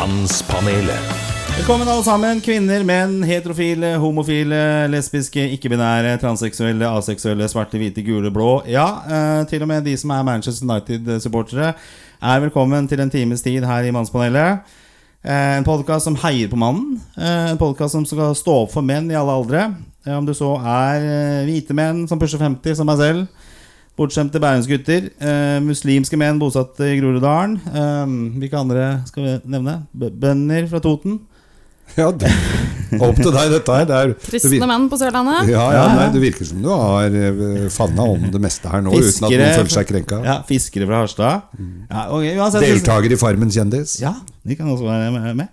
Mannspanelet. Velkommen alle sammen, kvinner, menn, heterofile, homofile, lesbiske, ikke-binære, transseksuelle, aseksuelle, svarte, hvite, gule, blå. Ja, eh, til og med de som er Manchester United-supportere, er velkommen til en times tid her i Mannspanelet. Eh, en podkast som heier på mannen. Eh, en podkast som skal stå opp for menn i alle aldre. Om du så er hvite menn som pusher 50, som meg selv. Bortskjemte bergensgutter. Eh, muslimske menn bosatt i Groruddalen. Eh, hvilke andre skal vi nevne? Bønder fra Toten. Ja, det, opp til deg, dette her. Det er, Kristne menn på Sørlandet. ja, ja, nei, det virker som du har fanna om det meste her nå, uten at noen føler seg krenka. Ja, fiskere fra Harstad. Ja, okay, Deltaker i Farmen kjendis. Ja, de kan også være med.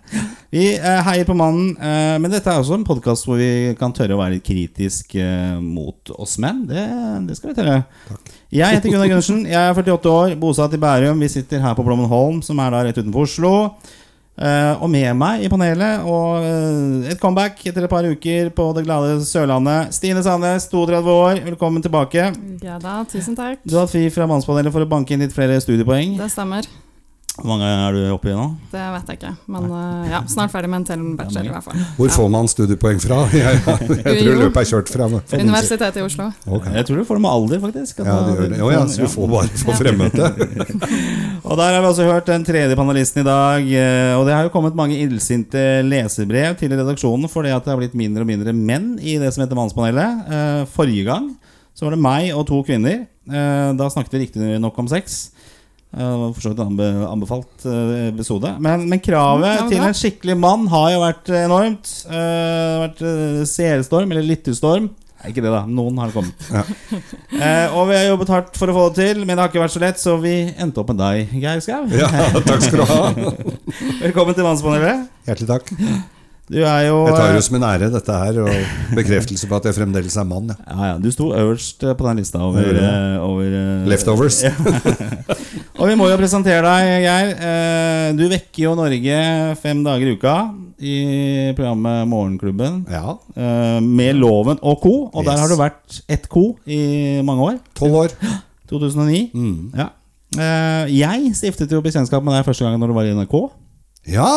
Vi eh, heier på mannen, eh, men dette er også en podkast hvor vi kan tørre å være litt kritisk eh, mot oss menn. Det, det skal vi tørre. Jeg heter Gunnar Gundersen, jeg er 48 år, bosatt i Bærum. Vi sitter her på Blommenholm, som er da rett utenfor Oslo. Eh, og med meg i panelet, og eh, et comeback etter et par uker på det glade Sørlandet. Stine Sandnes, 32 år, velkommen tilbake. Ja da, tusen takk. Du har hatt fri fra Mannspanelet for å banke inn litt flere studiepoeng. Det stemmer. Hvor mange er du oppe i nå? Det vet jeg ikke. Men eh, ja, snart ferdig med en til bachelor, i hvert fall. Hvor får man studiepoeng fra? Jeg, jeg tror løpet er kjørt fra. Universitetet i Oslo. Okay. Jeg tror du får det med alder, faktisk. Ja, det gjør det. Jo, ja, så du får bare få fremmøte. Og der har vi også hørt den tredje panelisten i dag. eh, Og det har jo kommet mange illsinte leserbrev til redaksjonen fordi at det har blitt mindre og mindre menn i det som heter Mannspanelet. Eh, Forrige gang så var det meg og to kvinner. Eh, Da snakket vi riktignok om sex. Var for så vidt anbe anbefalt eh, episode. Men, men kravet Mm, ja, til en skikkelig mann har jo vært enormt. Eh, Det har vært eh, seerstorm, eller lyttestorm. Nei, ikke det, da. Noen har kommet. Eh, og vi har jobbet hardt for å få det til, men det har ikke vært så lett, så vi endte opp med deg, Geir Skau. Ja, takk skal du ha. Velkommen til Mannspanelet. Hjertelig takk. Du er jo Jeg tar det eh, som en ære, dette her, og bekreftelse på at jeg fremdeles er mann. Ja. ja, ja, Du sto øverst eh, på den lista over, eh, over Leftovers. Og vi må jo presentere deg, Geir. Du vekker jo Norge fem dager i uka i programmet Morgenklubben. Ja, Med Loven og co. Og der har du vært ett co i mange år. tolv år. 2009. Mm. Ja. Jeg stiftet jo bekjentskap med deg første gang når du var i NRK. Ja,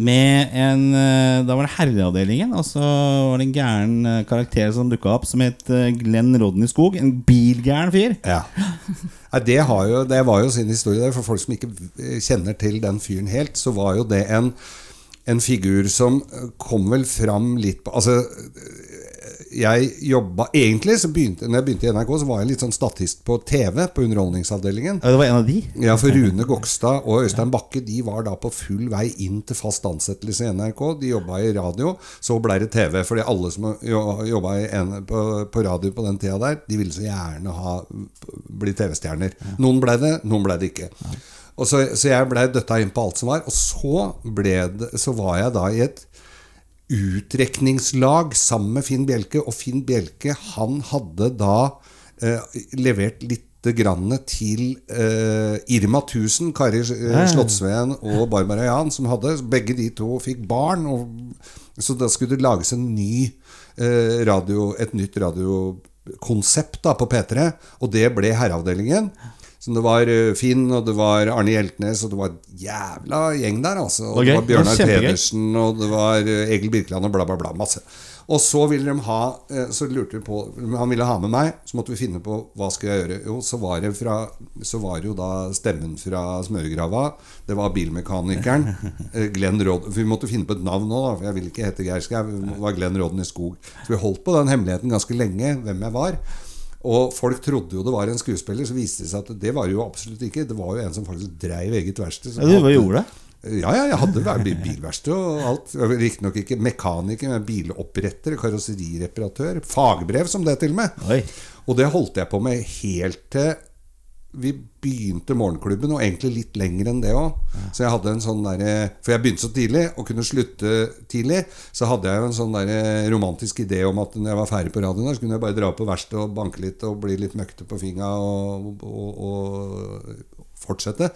Med en eh, Da var det Herreavdelingen, og så var det en gæren eh, karakter som dukka opp, som het eh, Glenn Rodney Skog. En bilgæren fyr. Ja. Det, jo, det var jo sin historie. For folk som ikke kjenner til den fyren helt, så var jo det en, en figur som kom vel fram litt på Altså, jeg jobba Egentlig, så begynte, når jeg begynte i NRK, så var jeg litt sånn statist på TV, på Underholdningsavdelingen. Ja, det var en av de. Ja, for Rune Gokstad og Øystein Bakke De var da på full vei inn til fast ansettelse i NRK. De jobba i radio, så ble det TV. Fordi alle som jobba på, på radio på den tida der, de ville så gjerne ha bli TV-stjerner. Noen ble det, noen ble det ikke. Så, så jeg blei døtta inn på alt som var. Og så, det, så var jeg da i et utrekningslag sammen med Finn Bjelke. Og Finn Bjelke han hadde da eh, levert litt grann til eh, Irma 1000, Kari eh, Slottsveen og Barbara Jan, som hadde Begge de to fikk barn. Og, så da skulle det lages en ny eh, radio, et nytt radiokonsept da, på P3, og det ble Herreavdelingen. Så det var eh, Finn, og det var Arne Hjeltnes, og det var et jævla gjeng der. Altså. Og var det var Bjørnar Det var. Pedersen, og det var eh, Egil Birkeland og bla, bla, bla. Masse. Og så ville de ha eh, Så lurte vi på Han ville ha med meg, så måtte vi finne på hva skulle jeg gjøre. Jo, så var det, fra, så var det jo da stemmen fra smøregrava. Det var bilmekanikeren. Glenn Rod Vi måtte finne på et navn nå, da, for jeg vil ikke hete Geir Skau. Det var Glenn Rodden i Skog. Så vi holdt på den hemmeligheten ganske lenge, hvem jeg var. Og folk trodde jo det var en skuespiller, så viste det seg at det var jo absolutt ikke. Det var jo en som faktisk dreiv eget verksted. Ja, du gjorde det? ja, ja, jeg hadde bilverksted og alt. Riktignok ikke mekaniker, men biloppretter, karosserireparatør. Fagbrev, som det til og med. Oi. Og det holdt jeg på med helt til vi begynte morgenklubben, og egentlig litt lenger enn det òg. Så jeg hadde en sånn der, For jeg begynte så tidlig, og kunne slutte tidlig. Så hadde jeg jo en sånn der romantisk idé om at når jeg var ferdig på radioen, der, så kunne jeg bare dra på verkstedet og banke litt og bli litt møkkete på finga og, og, og fortsette.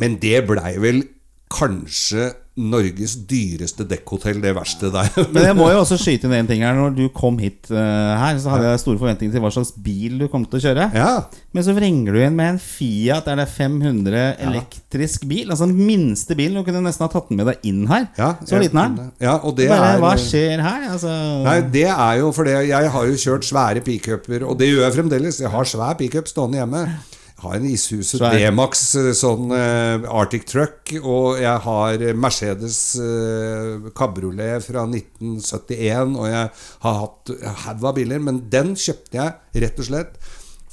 Men det blei vel kanskje Norges dyreste dekkhotell, det verste der. Men jeg må jo også skyte inn en ting her. Når du kom hit uh, her, så hadde jeg store forventninger til hva slags bil du kom til å kjøre. ja. Men så vrenger du inn med en Fiat er det 500 elektrisk bil. Altså den minste bilen. Du kunne nesten ha tatt den med deg inn her. ja så liten er den. Ja, og det Bare, er hva skjer her? Altså, Nei, det er jo fordi jeg har jo kjørt svære pickuper, og det gjør jeg fremdeles. Jeg har svær pickup stående hjemme. Har en Ishuset. D-Max eh, sånn uh, Arctic Truck, og jeg har Mercedes uh, Cabriolet fra 1971, og jeg har hatt haug av biler, men den kjøpte jeg rett og slett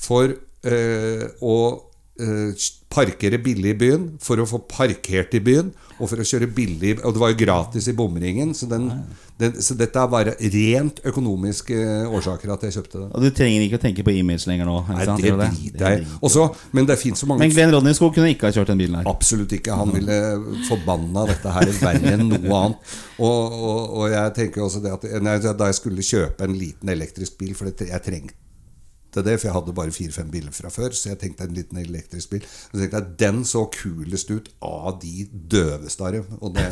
for uh, å eh, parkere billig i byen, for å få parkert i byen, og for å kjøre billig Og det var jo gratis i bomringen, så, den, den, så dette er bare rent økonomiske årsaker at jeg kjøpte det. Og du trenger ikke å tenke på image lenger nå. Nei, sant? det driter jeg i. Men det fins så mange Men Glenn Rodney Skog kunne ikke ha kjørt den bilen her. Absolutt ikke. Han ville forbanna dette her verre enn noe annet. Og, og, og jeg tenker også det at nei, Da jeg skulle kjøpe en liten elektrisk bil, for jeg trengte det, for jeg hadde bare fire-fem biler fra før, så jeg tenkte en liten elektrisk bil. Så tenkte jeg Den så kulest ut av de døveste av dem. Og det,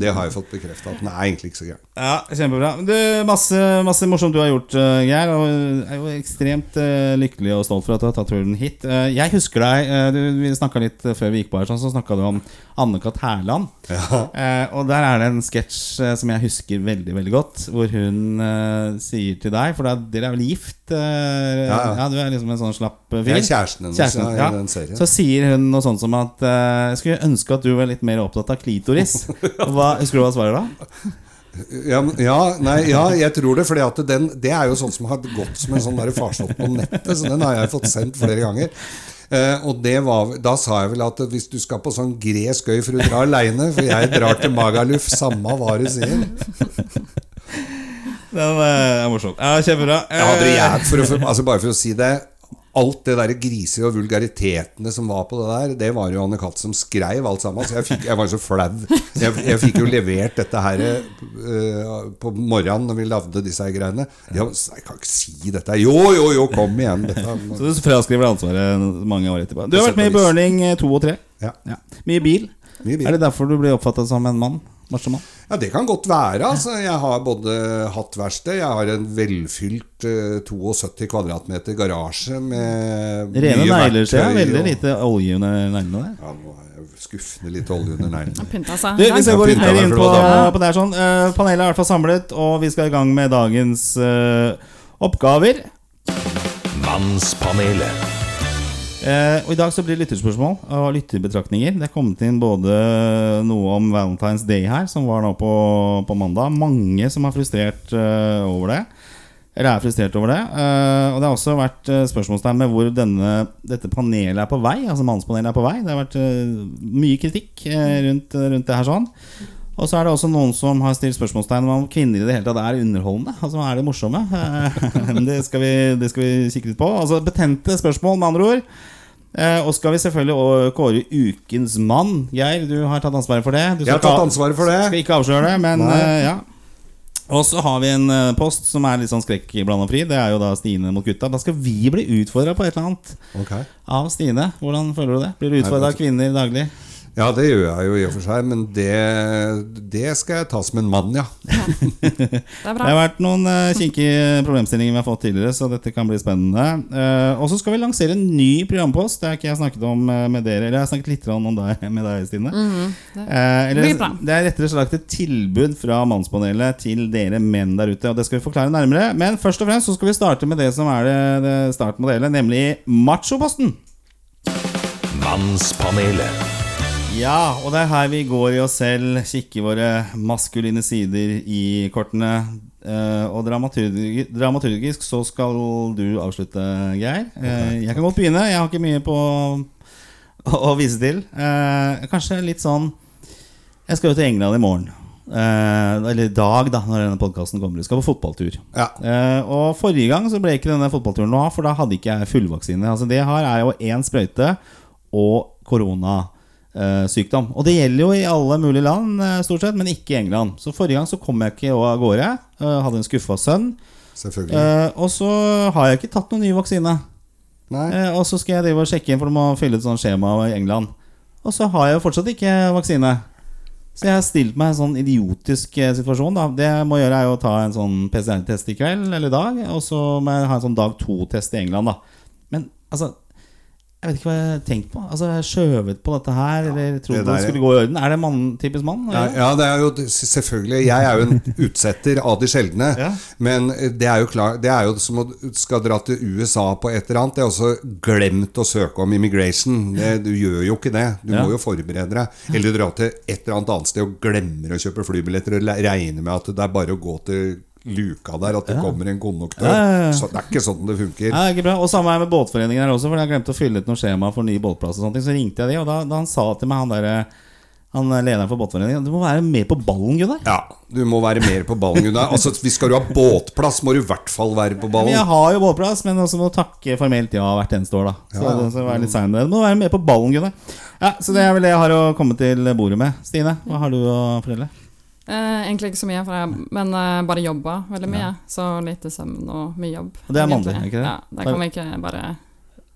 det har jeg fått bekrefta, at den er egentlig ikke så gæren. Ja, Kjempebra. Du, masse, masse morsomt du har gjort, uh, Geir. Og jeg er jo ekstremt eh, lykkelig og stolt for at du har tatt turen hit. Eh, jeg husker deg eh, du, Vi snakka litt eh, før vi gikk på her, sånn, så snakka du om Anne-Kat. Hærland. Ja. og der er det en sketsj eh, som jeg husker veldig veldig godt, hvor hun eh, sier til deg For da, dere er vel gift? eh, Ja, ja. Du er liksom en sånn slapp eh, fyr. Jeg er kjæresten hennes Kjæresten, ja, i den serien. Så sier hun noe sånt som at uh, Jeg skulle ønske at du var litt mer opptatt av klitoris. Hva, husker du hva svaret da? Ja, ja, nei, ja, jeg tror det. For det er jo sånn som har gått som en sånn farsott på nettet. Så den har jeg fått sendt flere ganger. Eh, og det var, da sa jeg vel at hvis du skal på sånn gresk øy for å dra aleine For jeg drar til Magaluf, samme hva du sier. Den eh, er morsom. Ja, Kjempebra. Eh, for å, altså Bare for å si det Alt det der griser og vulgaritetene som var på det der, det var jo Anne Katt som skrev alt sammen. Så jeg, fikk, jeg var så flau. Jeg, jeg fikk jo levert dette her uh, på morgenen når vi lagde disse her greiene. Jeg, jeg kan ikke si dette. Jo, jo, jo, kom igjen. Dette, Så du fraskriver ansvaret mange år etterpå. Du har vært med i Burning 2 og 3. ja. Ja. Mye bil. Mye bil. Er det derfor du blir oppfattet som en mann? Machomann? Ja, det kan godt være. Altså. Jeg har både hatt verksted, jeg har en velfylt uh, 72 kvadratmeter garasje med Rene negler, ser jeg. Veldig og- lite olje under neglene der. Ja, nå er jeg skuffende lite olje under neglene. Pynta seg. Du, vi skal Ja, litt mer inn på, det var dame. på det her sånn. uh, panelet er i hvert fall samlet, og vi skal i gang med dagens uh, oppgaver. Mannspanelet. Eh, og I dag så blir det lytterspørsmål og lytterbetraktninger. Det er kommet inn både noe om Valentine's Day her, som var nå på, på mandag. Mange som er frustrert eh, over det. Eller er frustrert over det. Eh, og det har også vært uh, spørsmålstegn med hvor denne, dette panelet er på vei. Altså Mannspanelet er på vei. Det har vært eh, mye kritikk eh, rundt, rundt det her sånn. Og så er det også noen som har stilt spørsmålstegn om kvinner i det hele tatt er underholdende. Altså er de morsomme? Eh, det, skal vi, det skal vi kikke litt på. Altså Betente spørsmål, med andre ord. Eh, og skal vi selvfølgelig kåre ukens mann. Geir, du har tatt ansvaret for det. Du Jeg har tatt ansvaret for det. Skal ikke avsløre det, men Nei. eh, ja. Og så har vi en eh, post som er litt sånn skrekk blanda fri. Det er jo da Stine mot gutta. Da skal vi bli utfordra på et eller annet okay. av Stine. Hvordan føler du det? Blir du utfordra av kvinner daglig? Ja, det gjør jeg jo i og for seg, men det, det skal jeg ta som en mann, ja. Det er Det har vært noen uh, kinkige problemstillinger vi har fått tidligere, så dette kan bli spennende. Eh, og så skal vi lansere en ny programpost. Det har ikke jeg snakket om eh, med dere. Eller jeg har snakket litt om deg med deg, Stine. Eh, eller, blir eller, det er rettere sagt et tilbud fra Mannspanelet til dere menn der ute. Og det skal vi forklare nærmere. Men først og fremst så skal vi starte med det som er det, det startmodellet, nemlig Machoposten. Mannspanelet. Ja, og det er her vi går i oss selv, kikker våre maskuline sider i kortene. Eh, og dramaturgi dramaturgisk så skal du avslutte, Geir. Eh, jeg kan godt begynne. Jeg har ikke mye på å, vise til. Eh, kanskje litt sånn Jeg skal jo til England i morgen. Eh, eller i dag, da, når denne podkasten kommer. Du skal på fotballtur. Ja. Eh, og Forrige gang så ble ikke denne fotballturen noe av, for da hadde ikke jeg fullvaksine. Altså Det her er jo én sprøyte og koronasykdom. Og det gjelder jo i alle mulige land, eh, stort sett, men ikke i England. Så forrige gang så kom jeg ikke av gårde. jeg. hadde en skuffa sønn. Selvfølgelig. Eh, og så har jeg ikke tatt noen ny vaksine. Nei. Eh, og så skal jeg drive og sjekke inn, for du må fylle et sånt skjema i England. Og så har jeg jo fortsatt ikke vaksine. Så jeg har stilt meg i en sånn idiotisk eh, situasjon. da Det jeg må gjøre, er jo å ta en sånn PCR-test i kveld eller i dag. Og så må jeg ha en sånn dag to-test i England. da Men altså jeg vet ikke hva jeg har tenkt på. Altså Jeg skjøvet på dette her, eller trodde det det, der- skulle gå i orden. Er det mann, typisk mann? Ja, ja, det er jo selvfølgelig Jeg er jo en utsetter av de sjeldne. Ja. Men det er jo klar Det er jo som å skal dra til USA på et eller annet. Det er også glemt å søke om immigration. Det, du gjør jo ikke det. Du Ja. må jo forberede deg. Eller du drar til et eller annet annet sted og glemmer å kjøpe flybilletter og regner med at det er bare å gå til luka der at det kommer en konduktør. Så det er ikke sånn det funker. Ja, det. Og samme her med båtforeningen her også, for jeg glemte å fylle ut noe skjema for ny båtplass. og sånne ting Så ringte jeg de, og da, da han sa til meg, han der Han lederen for båtforeningen, du må være med på ballen, Gunnar. Ja, du må være mer på ballen, Gunnar. Altså, hvis skal du ha båtplass, må du i hvert fall være på Men ballen. jeg har jo båtplass, men også må takke formelt ja hvert eneste år, da. Så, Ja, ja. så vær litt sein med det. Du må være med på ballen, Gunnar. Ja, så det er vel det jeg har å komme til bordet med. Stine, hva har du å fortelle? Eh, egentlig ikke så mye, for jeg, men eh, bare jobba veldig mye. Så lite søvn og mye jobb. Og det er mandig, ikke det? Ja, det kan vi ikke bare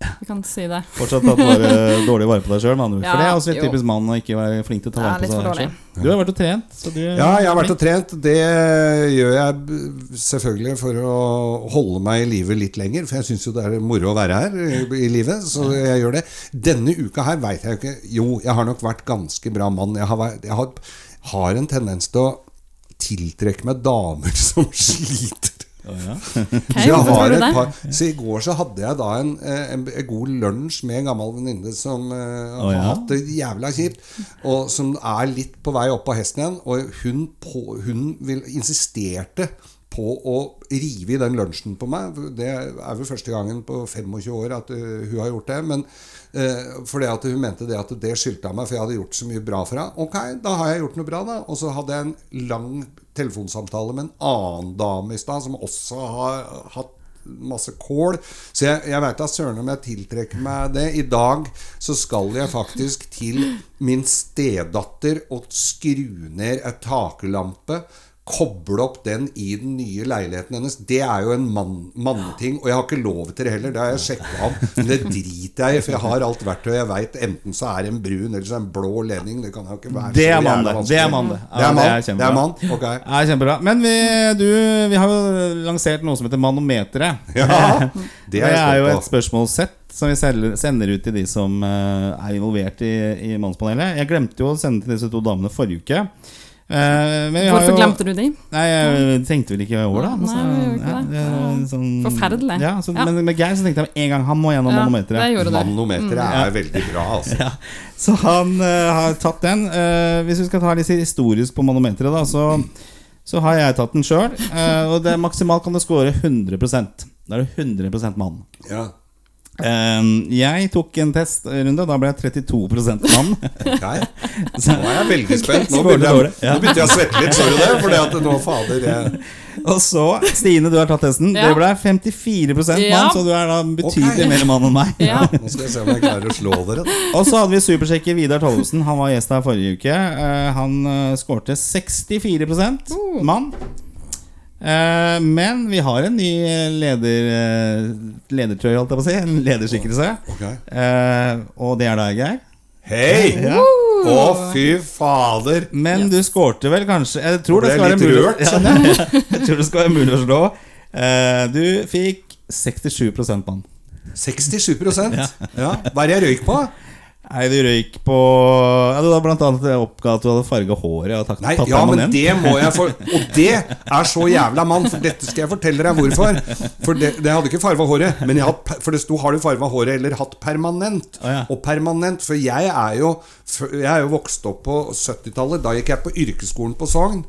Vi kan si det. Fortsatt tatt vare, dårlig vare på deg sjøl, for Ja, det er også litt jo. typisk mann å ikke være flink til å ta Ja, vare på seg sjøl. Du har vært og trent, så du Ja, jeg har vært og trent. Det gjør jeg selvfølgelig for å holde meg i live litt lenger. For jeg syns jo det er moro å være her i, i livet, så jeg gjør det. Denne uka her veit jeg jo ikke Jo, jeg har nok vært ganske bra mann. Jeg har, vært, jeg har, har en tendens til å tiltrekke meg damer som sliter. Oh, ja. Så, jeg par, så i går så hadde jeg da en, eh, en, en god lunsj med en gammel venninne som Å, ja. har hatt det jævla kjipt, og som er litt på vei opp på hesten igjen. Og hun, på, hun vil, insisterte på å rive i den lunsjen på meg. Det er vel første gangen på 25 år at uh, hun har gjort det. Men uh, fordi at hun mente det at det skyldte jeg meg, for jeg hadde gjort så mye bra for henne. Ok, da har jeg gjort noe bra, da. Og så hadde jeg en lang telefonsamtale med en annen dame i stad, som også har hatt masse kål. Så jeg, jeg veit da søren om jeg tiltrekker meg det. I dag så skal jeg faktisk til min stedatter og skru ned ei taklampe. Koble opp den i den nye leiligheten hennes. Det er jo en mann, manneting. Og jeg har ikke lov til det heller. Det har jeg sjekka om. Men det driter jeg i, for jeg har alt verktøy jeg veit. Enten så er det en brun eller så er det en blå ledning. Det kan jo ikke være Det er mann, det. Det er mann, det. Ja, Det er mann. det er kjempebra. Det er mann. Ok. Kjempebra. Men vi, du, vi har jo lansert noe som heter Manometeret. Ja, det Det er er jo et spørsmålssett som vi sender ut til de som eh, er involvert i, i Mannspanelet. Jeg glemte jo å sende til disse to damene forrige uke. Eh, men vi har Hvorfor jo- glemte du de? Nei, jeg tenkte vel ikke over det. Nei, altså, vi gjorde ikke ja, det. Ja, sånn, Forferdelig. Ja, så, Ja. Men med Geir så tenkte jeg med en gang han må gjennom Ja, manometeret. Manometeret mm. er veldig bra, altså. Ja, så han uh, har tatt den. Uh, hvis vi skal ta litt historisk på manometeret, da, så, så har jeg tatt den sjøl. og det, maksimalt kan det score 100% Da er du 100% mann. Ja. Eh, jeg tok en testrunde, da ble jeg 32 mann. Så- Nå er jeg veldig spent. Nå begynte jeg, nå begynte jeg å svette litt, så du det? Fordi at nå, fader jeg, og så, Stine, du har tatt testen. Ja. Det ble 54 mann, Ja. så du er da betydelig okay. mer mann enn meg. Ja. Nå skal jeg se om jeg klarer å slå dere. Og så hadde vi supersjekker Vidar Tollefsen. Han var gjest her forrige uke. Eh, han uh, skårte 64 Oh. mann. Eh, men vi har en ny leder, uh, ledertrøye, holdt jeg på å si. En lederskikkelse. Okay. Eh, og det er deg, Geir. Hei! Ja. Å, fy fader! Men du skårte vel kanskje Jeg tror det skal være mulig rørt, ja, Jeg tror det skal være mulig å slå. Eh, du fikk 67% mann. 67% ja. Hva er det jeg røyk på? Nei, du røyk på ja, Du hadde blant annet oppga at du hadde farga håret. Og tatt, Nei, tatt ja, men det må jeg for Og det er så jævla mann, for dette skal jeg fortelle deg hvorfor. For det, det hadde ikke farga håret, men jeg hadde, for det sto 'har du farga håret eller hatt permanent'. Oh, ja. Og permanent, for jeg er jo Jeg er jo vokst opp på 70-tallet. Da gikk jeg på yrkesskolen på Sogn.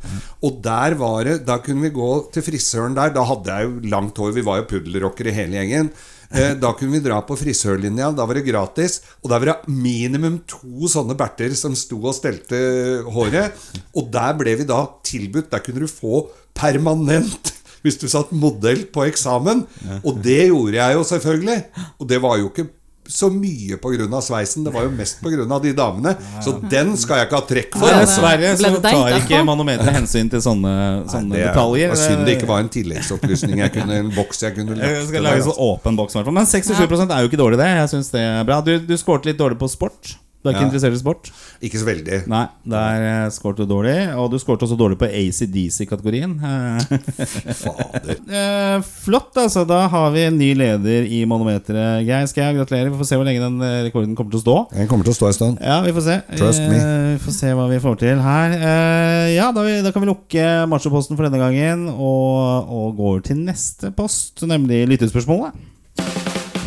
Og der var det Da kunne vi gå til frisøren der. Da hadde jeg jo langt hår. Vi var jo puddelrockere hele gjengen. Eh, Da kunne vi dra på frisørlinja. Da var det gratis. Og der var det minimum to sånne berter som sto og stelte håret. Og der ble vi da tilbudt Der kunne du få permanent hvis du satt modell på eksamen. Og det gjorde jeg jo selvfølgelig. Og det var jo ikke så mye pga. sveisen. Det var jo mest pga. de damene. Så den skal jeg ikke ha trekk for. Nei, det- dessverre så det tar ikke manometeret hensyn til sånne, sånne Nei, det er- detaljer. var synd det ikke var en tilleggsopplysning. Jeg kunne, en boks jeg kunne Jeg skal lage sånn åpen boks, i hvert fall. Men 67 er jo ikke dårlig, det. Jeg synes det er bra Du, du skåret litt dårlig på sport. Du er ikke Ja. interessert i sport? Ikke så veldig. Nei, der eh, skåret du dårlig. Og du skåret også dårlig på ACDC-kategorien. Fader. Eh, flott, altså. Da har vi en ny leder i Manometeret. Geir Skau, gratulerer. Vi får se hvor lenge den eh, rekorden kommer til å stå. Den kommer til å stå en stund. Ja, vi får se. Trust me. Eh, vi får se hva vi får til her. Eh, ja, da, vi, da kan vi lukke machoposten for denne gangen og, og gå over til neste post, nemlig lyttespørsmålet.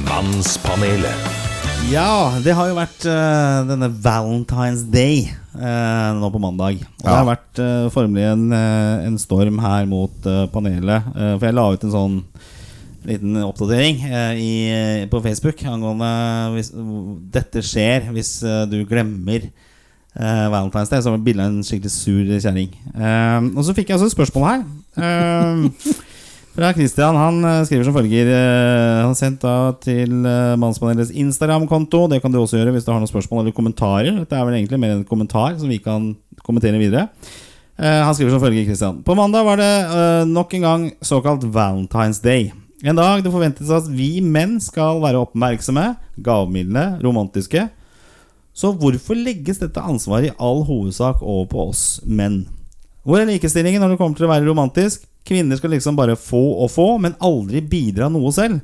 Mannspanelet. Ja, det har jo vært uh, denne Valentine's Day uh, nå på mandag. Og det har vært uh, formelig en, en storm her mot panelet. For jeg la ut en sånn liten oppdatering i, på Facebook angående hvis dette skjer hvis du glemmer Valentine's Day. Så var bildet bilde av en skikkelig sur kjerring. Og så fikk jeg altså et spørsmål her. Eh, fra Christian. Han eh, skriver som følger. eh, han har sendt da til uh, Mannspanelets Instagram-konto. Det kan du også gjøre hvis du har noen spørsmål eller kommentarer. Dette er vel egentlig mer en kommentar som vi kan kommentere videre. Eh, han skriver som følger, Christian. På mandag var det eh, nok en gang såkalt Valentine's Day. En dag det forventes at vi menn skal være oppmerksomme, gavmilde, romantiske. Så hvorfor legges dette ansvaret i all hovedsak over på oss menn? Hvor er likestillingen når det kommer til å være romantisk? Kvinner skal liksom bare få og få, men aldri bidra noe selv.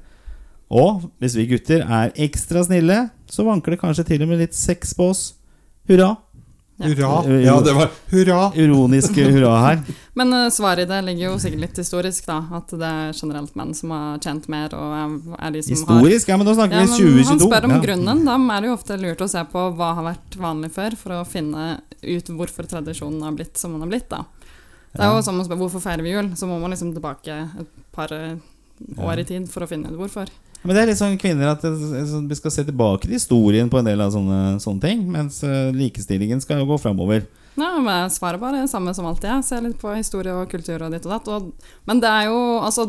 Og hvis vi gutter er ekstra snille, så vanker det kanskje til og med litt sex på oss. Hurra. Hurra. Ja, det var hurra. Ironisk hurra her. Men eh, svaret i det ligger jo sikkert litt historisk, da. At det er generelt menn som har tjent mer, og er- de som Historisk? Ja, men da snakker ja, vi men 2022. Han spør om Ja. grunnen. Da er det jo ofte lurt å se på hva har vært vanlig før, for å finne ut hvorfor tradisjonen har blitt som den har blitt. da. Det er jo som å spørre hvorfor feirer vi jul, så må man liksom tilbake et par eh, år i tid for å finne ut hvorfor. Men det er litt sånn kvinner at vi skal se tilbake til historien på en del av sånne, sånne ting. Mens eh, likestillingen skal jo gå framover. Ja, men Svaret bare det samme som alltid. Jeg ser litt på historie og kultur og ditt og datt. Og, men det er jo altså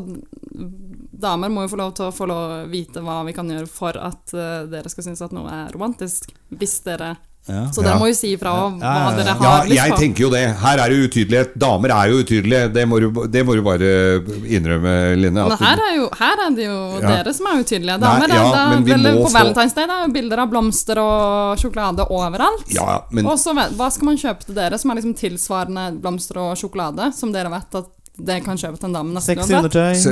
Damer må jo få lov til å få lov vite hva vi kan gjøre for at eh, dere skal synes at noe er romantisk. Hvis dere Ja. Så dere Ja. må jo si ifra om hva ja, ja. dere har Ja, jeg på. tenker jo det. Her er det utydelighet. Damer er jo utydelige. Det må du, det må du bare innrømme, Line. Men her er, jo, her er det jo Ja. dere som er utydelige. Nei, ja, er det, vel på Valentine's Day det er jo bilder av blomster og sjokolade overalt. ja, men Og så hva skal man kjøpe til dere som er liksom tilsvarende blomster og sjokolade, som dere vet at det kan kjøpe til en dame neste gang? se-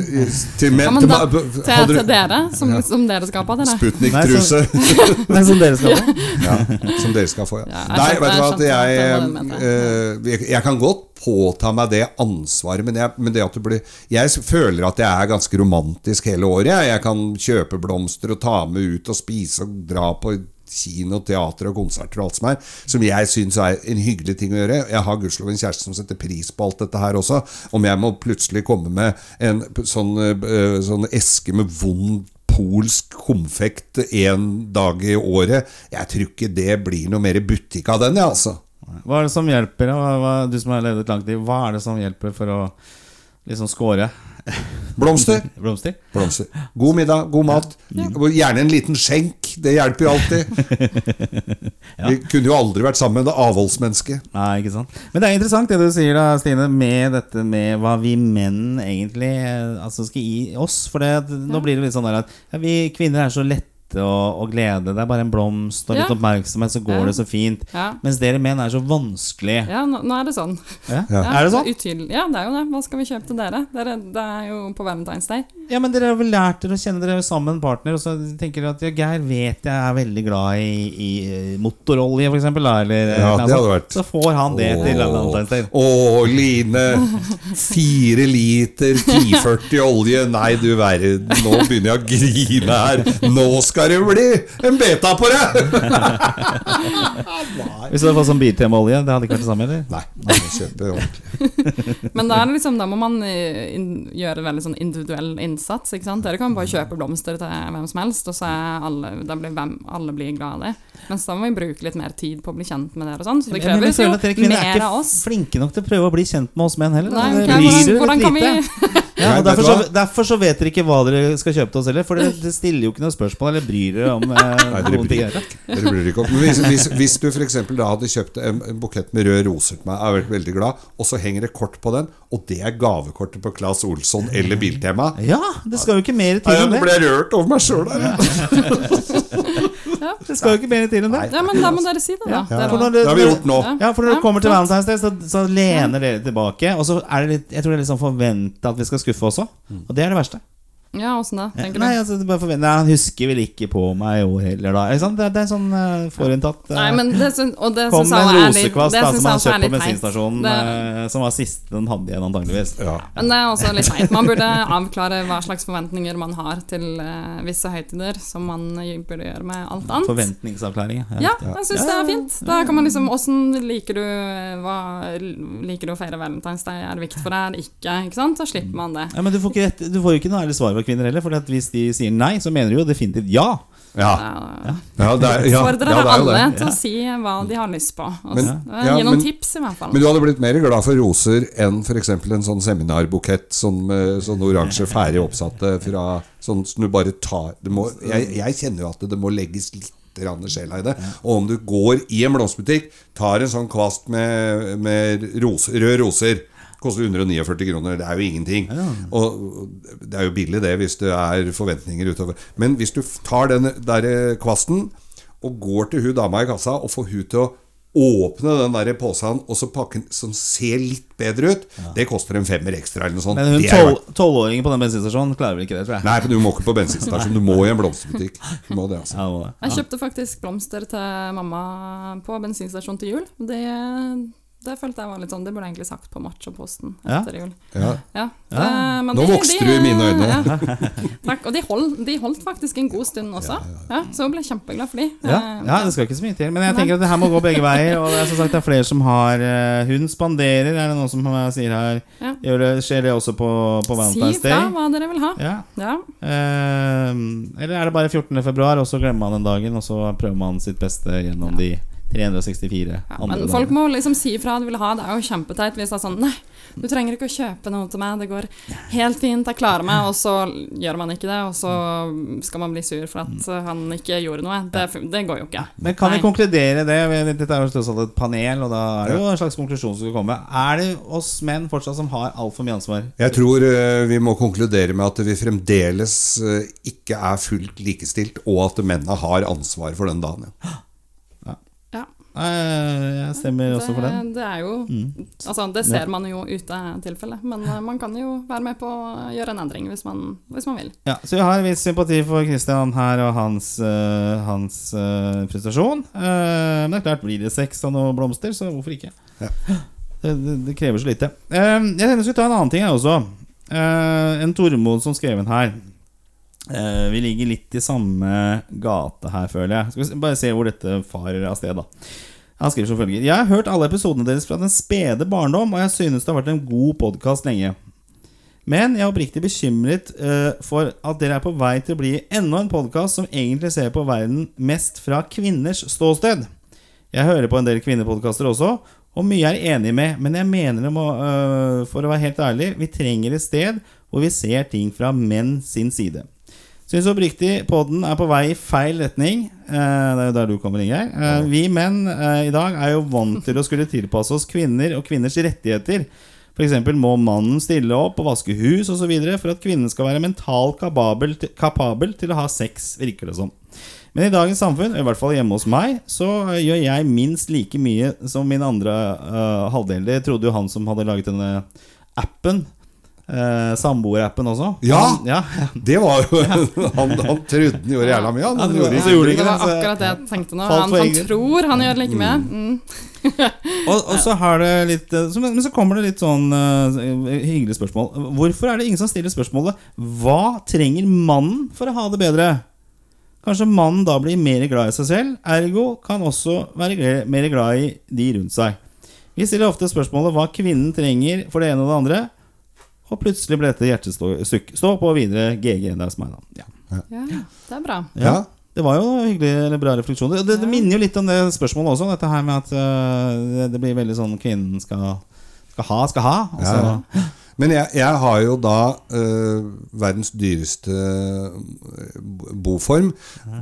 til Ja, men da, til, til dere, som, som dere skal ha på dere. Sputnik-truse. Nei, som dere skal få. Ja, som dere skal få, ja. Ja, jeg Nei, vet du hva, jeg jeg, eh, jeg, jeg kan godt påta meg det ansvaret, men, jeg, men det at du blir Jeg føler at jeg er ganske romantisk hele året. Jeg, jeg kan kjøpe blomster og ta med ut og spise og dra på kino, teater og konserter og alt som er, som jeg syns er en hyggelig ting å gjøre. Jeg har gudskjelov en kjæreste som setter pris på alt dette her også. Om jeg må plutselig komme med en sånn, eh, sånn eske med vond polsk konfekt en dag i året. Jeg tror ikke det blir noe mer butikk av den, jeg, altså. Hva er det som hjelper, hva, hva, du som har levd langt liv, hva er det som hjelper for å liksom score Blomster. blomster? Blomster. God middag, god mat. Gjerne en liten skjenk. Det hjelper jo alltid. Vi kunne jo aldri vært sammen med det avholdsmenneske. Nei, ikke sant Men det er interessant det du sier da, Stine, med dette med hva vi menn egentlig eh, altså skal gi oss. For det, at nå blir det litt sånn der at ja, vi kvinner er så lette å, og, glede. Det er bare en blomst og litt Ja. oppmerksomhet, så går Ja. det så fint. Ja. Mens dere menn er så vanskelig. Ja, nå, nå er det sånn. Ja. Ja. Er det sånn? Utydelig. Ja, det er jo det. Hva skal vi kjøpe til dere? dere det er jo på Valentine's Day. Ja, men dere har vel lært dere å kjenne dere sammen med en partner, og så tenker dere at ja, Geir vet jeg er veldig glad i, i eh, motorolje, eksempel. Eller, Ja, det hadde vært- Så får han det til Valentine's Day. Å, Line. Fire liter 1040 olje. Nei, du verden. Nå begynner jeg å grine her. Nå skal det bli en beta på det! Hvis du hadde fått sånn biltemaolje, det hadde ikke vært det samme, eller? Nei, jeg må kjøpe ordentlig. Men da, er det liksom, da må man eh, gjøre veldig sånn individuell innsats. Ikke sant? Dere kan bare kjøpe blomster til hvem som helst, og så er alle, da blir hvem, alle blir glad av det. Mens da må vi bruke litt mer tid på å bli kjent med dere og sånn. Så det krever jo mer av oss. dere er ikke flinke nok til å prøve å bli kjent med oss menn heller. Nei, okay, hvordan, hvordan kan vi. Ja, og derfor, så, derfor så vet dere ikke hva dere skal kjøpe til oss heller. For dere, det stiller jo ikke noe spørsmål eller bryr dere om eh, Nei, dere noen ting. dere bryr ikke om hvis, hvis, hvis du f.eks. da hadde kjøpt en, en bukett med røde roser til meg, jeg vært veldig glad, og så henger det kort på den, og det er gavekortet på Claes Olsson eller Biltema Ja, det skal jo ikke mer til enn enn Nå ble jeg rørt over meg sjøl der. Ja. Det skal jo ikke mer til enn det. ja, men da må dere si det, da. Ja, det- Det har vi gjort nå. Ja. For når det kommer til. Valentine's Day, så, så lener dere tilbake. Og så er det litt Jeg tror det er litt sånn forventa at vi skal skuffe også. Og det er det verste. Ja, åssen da, tenker du? Nei, altså, det bare forvent- Nei, han husker vel ikke på meg i år heller, da. Ikke sant? Det, er- det er sånn uh, forutinntatt. uh, Nei, men det syns, og det Kom syns med en er litt rosekvast da, som han er kjøpte på bensinstasjonen, eh, som var siste den hadde igjen, antageligvis. Ja. Men det er også litt teit. Man burde avklare hva slags forventninger man har til uh, visse høytider, som man burde gjøre med alt annet. Forventningsavklaring. Ja, jeg syns det er fint. Da kan man liksom Åssen liker du eh, hva, Liker du å feire Valentine's Day? Er det viktig for deg? Er det ikke? Ikke sant? Så slipper man det. Ja, men du får, ikke rett, du får jo ikke noe ærlig svar fra kvinner heller. For hvis de sier nei, så mener de jo definitivt ja. Ja. Ja. Ja, det er, ja, Oppfordrer ja, det er jo alle til å si hva de har lyst på. Men- gi noen men- tips, i hvert fall. Men du hadde blitt mer glad for roser enn f.eks. en sånn seminarbukett sånn med sånn oransje ferdig oppsatte fra Sånn som du bare tar det må, jeg, jeg kjenner jo at det må legges litt sjela i det. Og om du går i en blomsterbutikk, tar en sånn kvast med, med rose, røde roser Koster 149 kroner, det er jo ingenting. Og det er jo billig det hvis det er forventninger utover. Men hvis du tar den der eh, kvasten og går til hun dama i kassa og får hun til å åpne den der posen og så pakke den som ser litt bedre ut, det koster en femmer ekstra eller noe sånt. Men hun tolvåringen på den bensinstasjonen klarer vel ikke det, tror jeg. Nei, for du må ikke på bensinstasjon, du må i en blomsterbutikk. Du må det, altså. Ja, det. Jeg kjøpte faktisk blomster til mamma på bensinstasjonen til jul. Det, det følte jeg var litt sånn Det burde jeg egentlig sagt på Machoposten etter jul. Ja. Ja. Ja. eh, Nå de- vokste du i mine øyne. Takk. Og de holdt, de holdt faktisk en god stund også. Ja, så hun ble kjempeglad for de. Ja, Eh, ja, det skal ikke så mye til. Men jeg tenker at det her må gå begge veier. Og det er som sagt det er flere som har eh, Hun spanderer, er det noen som sier her. Det, skjer det også på, på Si fra hva dere vil ha. Ja. Ja. Eller er det bare 14. februar, og så glemmer man den dagen, og så prøver man sitt beste gjennom de 364 Ja, andre men folk må liksom si fra hva de vil ha. Det er jo kjempeteit hvis det er sånn Nei, du trenger ikke å kjøpe noe til meg. Det går helt fint, jeg klarer meg. Og så gjør man ikke det, og så skal man bli sur for at han ikke gjorde noe. Det, det går jo ikke. Men kan vi konkludere det? Dette er jo tross alt et panel, og da er det jo en slags konklusjon som skal komme. Er det oss menn fortsatt som har altfor mye ansvar? Jeg tror eh, vi må konkludere med at vi fremdeles eh, ikke er fullt likestilt, og at mennene har ansvar for den dagen. Ja. Ja. Eh, Jeg stemmer også for den. Mm. Det, det er jo Altså, det ser man jo ute av tilfellet. Men uh, man kan jo være med på å gjøre en endring hvis man, hvis man vil. Ja, så jeg har en viss sympati for Christian her og hans, uh, hans uh, prestasjon. Uh, men det er klart, blir det sex og noen blomster, så hvorfor ikke? Ja. Det, det, det krever så lite. Eh, jeg tenkte jeg skulle ta en annen ting her også. Eh, en Tormod som skrev en her. Eh, vi ligger litt i samme gate her, føler jeg. Skal vi bare se hvor dette farer av sted, da. Han skriver som følger Jeg har hørt alle episodene deres fra den spede barndom, og jeg synes det har vært en god podkast lenge. Men jeg er oppriktig bekymret uh, for at dere er på vei til å bli enda en podkast som egentlig ser på verden mest fra kvinners ståsted. Jeg hører på en del kvinnepodkaster også, og mye er enig med, men jeg mener det må, uh, for å være helt ærlig, vi trenger et sted hvor vi ser ting fra menn sin side. Syns oppriktig podden er på vei i feil retning. Eh, det er jo der du kommer, Ingeir. Eh, vi menn eh, i dag er jo vant til å skulle tilpasse oss kvinner og kvinners rettigheter. F.eks. må mannen stille opp og vaske hus osv. for at kvinnen skal være mentalt kapabel til, kapabel til å ha sex, virker det som. Men i dagens samfunn, i hvert fall hjemme hos meg, så gjør jeg minst like mye som min andre uh, halvdel. Det trodde jo han som hadde laget denne appen. Uh, Samboerappen også. Ja! Han, ja. Det var jo han, han trodde han gjorde jævla mye, han. Han gjorde så gjorde ikke det. Det var akkurat det jeg tenkte nå. Han, han tror han gjør like mye. Mm. Og, og så har det litt eh, så, Men så kommer det litt sånn uh, hyggelig spørsmål. Hvorfor er det ingen som stiller spørsmålet Hva trenger mannen for å ha det bedre? Kanskje mannen da blir mer glad i seg selv, ergo kan også være mer glad i de rundt seg. Vi stiller ofte spørsmålet hva kvinnen trenger for det ene og det andre, og plutselig ble dette hjertestukk. Stå på videre, GG. Det er meg, da. Ja. Ja, det er bra. Ja. Det var jo hyggelig, eller bra refleksjoner. Det, det det, minner jo litt om det spørsmålet også. Dette her med at uh, det, det blir veldig sånn kvinnen skal, skal ha, skal ha. Altså, ja, Ja. Men jeg, jeg har jo da uh, verdens dyreste øh, boform.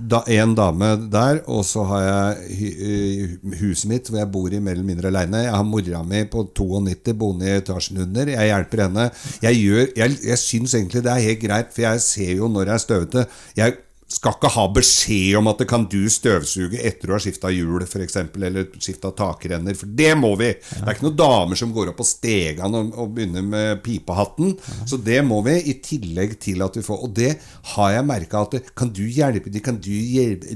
Da, en dame der, og så har jeg øh, huset mitt hvor jeg bor i mer eller mindre aleine. Jeg har mora mi på 92 boende i etasjen under. Jeg hjelper henne. Jeg, gjør, jeg, jeg syns egentlig det er helt greit, for jeg ser jo når jeg er støvete. Jeg skal ikke ha beskjed om at det kan du støvsuge etter du har skifta hjul, f.eks., eller skifta takrenner, for det må vi! Det er ikke noen damer som går opp på stegene og, og begynner med pipehatten, så det må vi, i tillegg til at vi får Og det har jeg merka at Kan du hjelpe de, Kan du hjelpe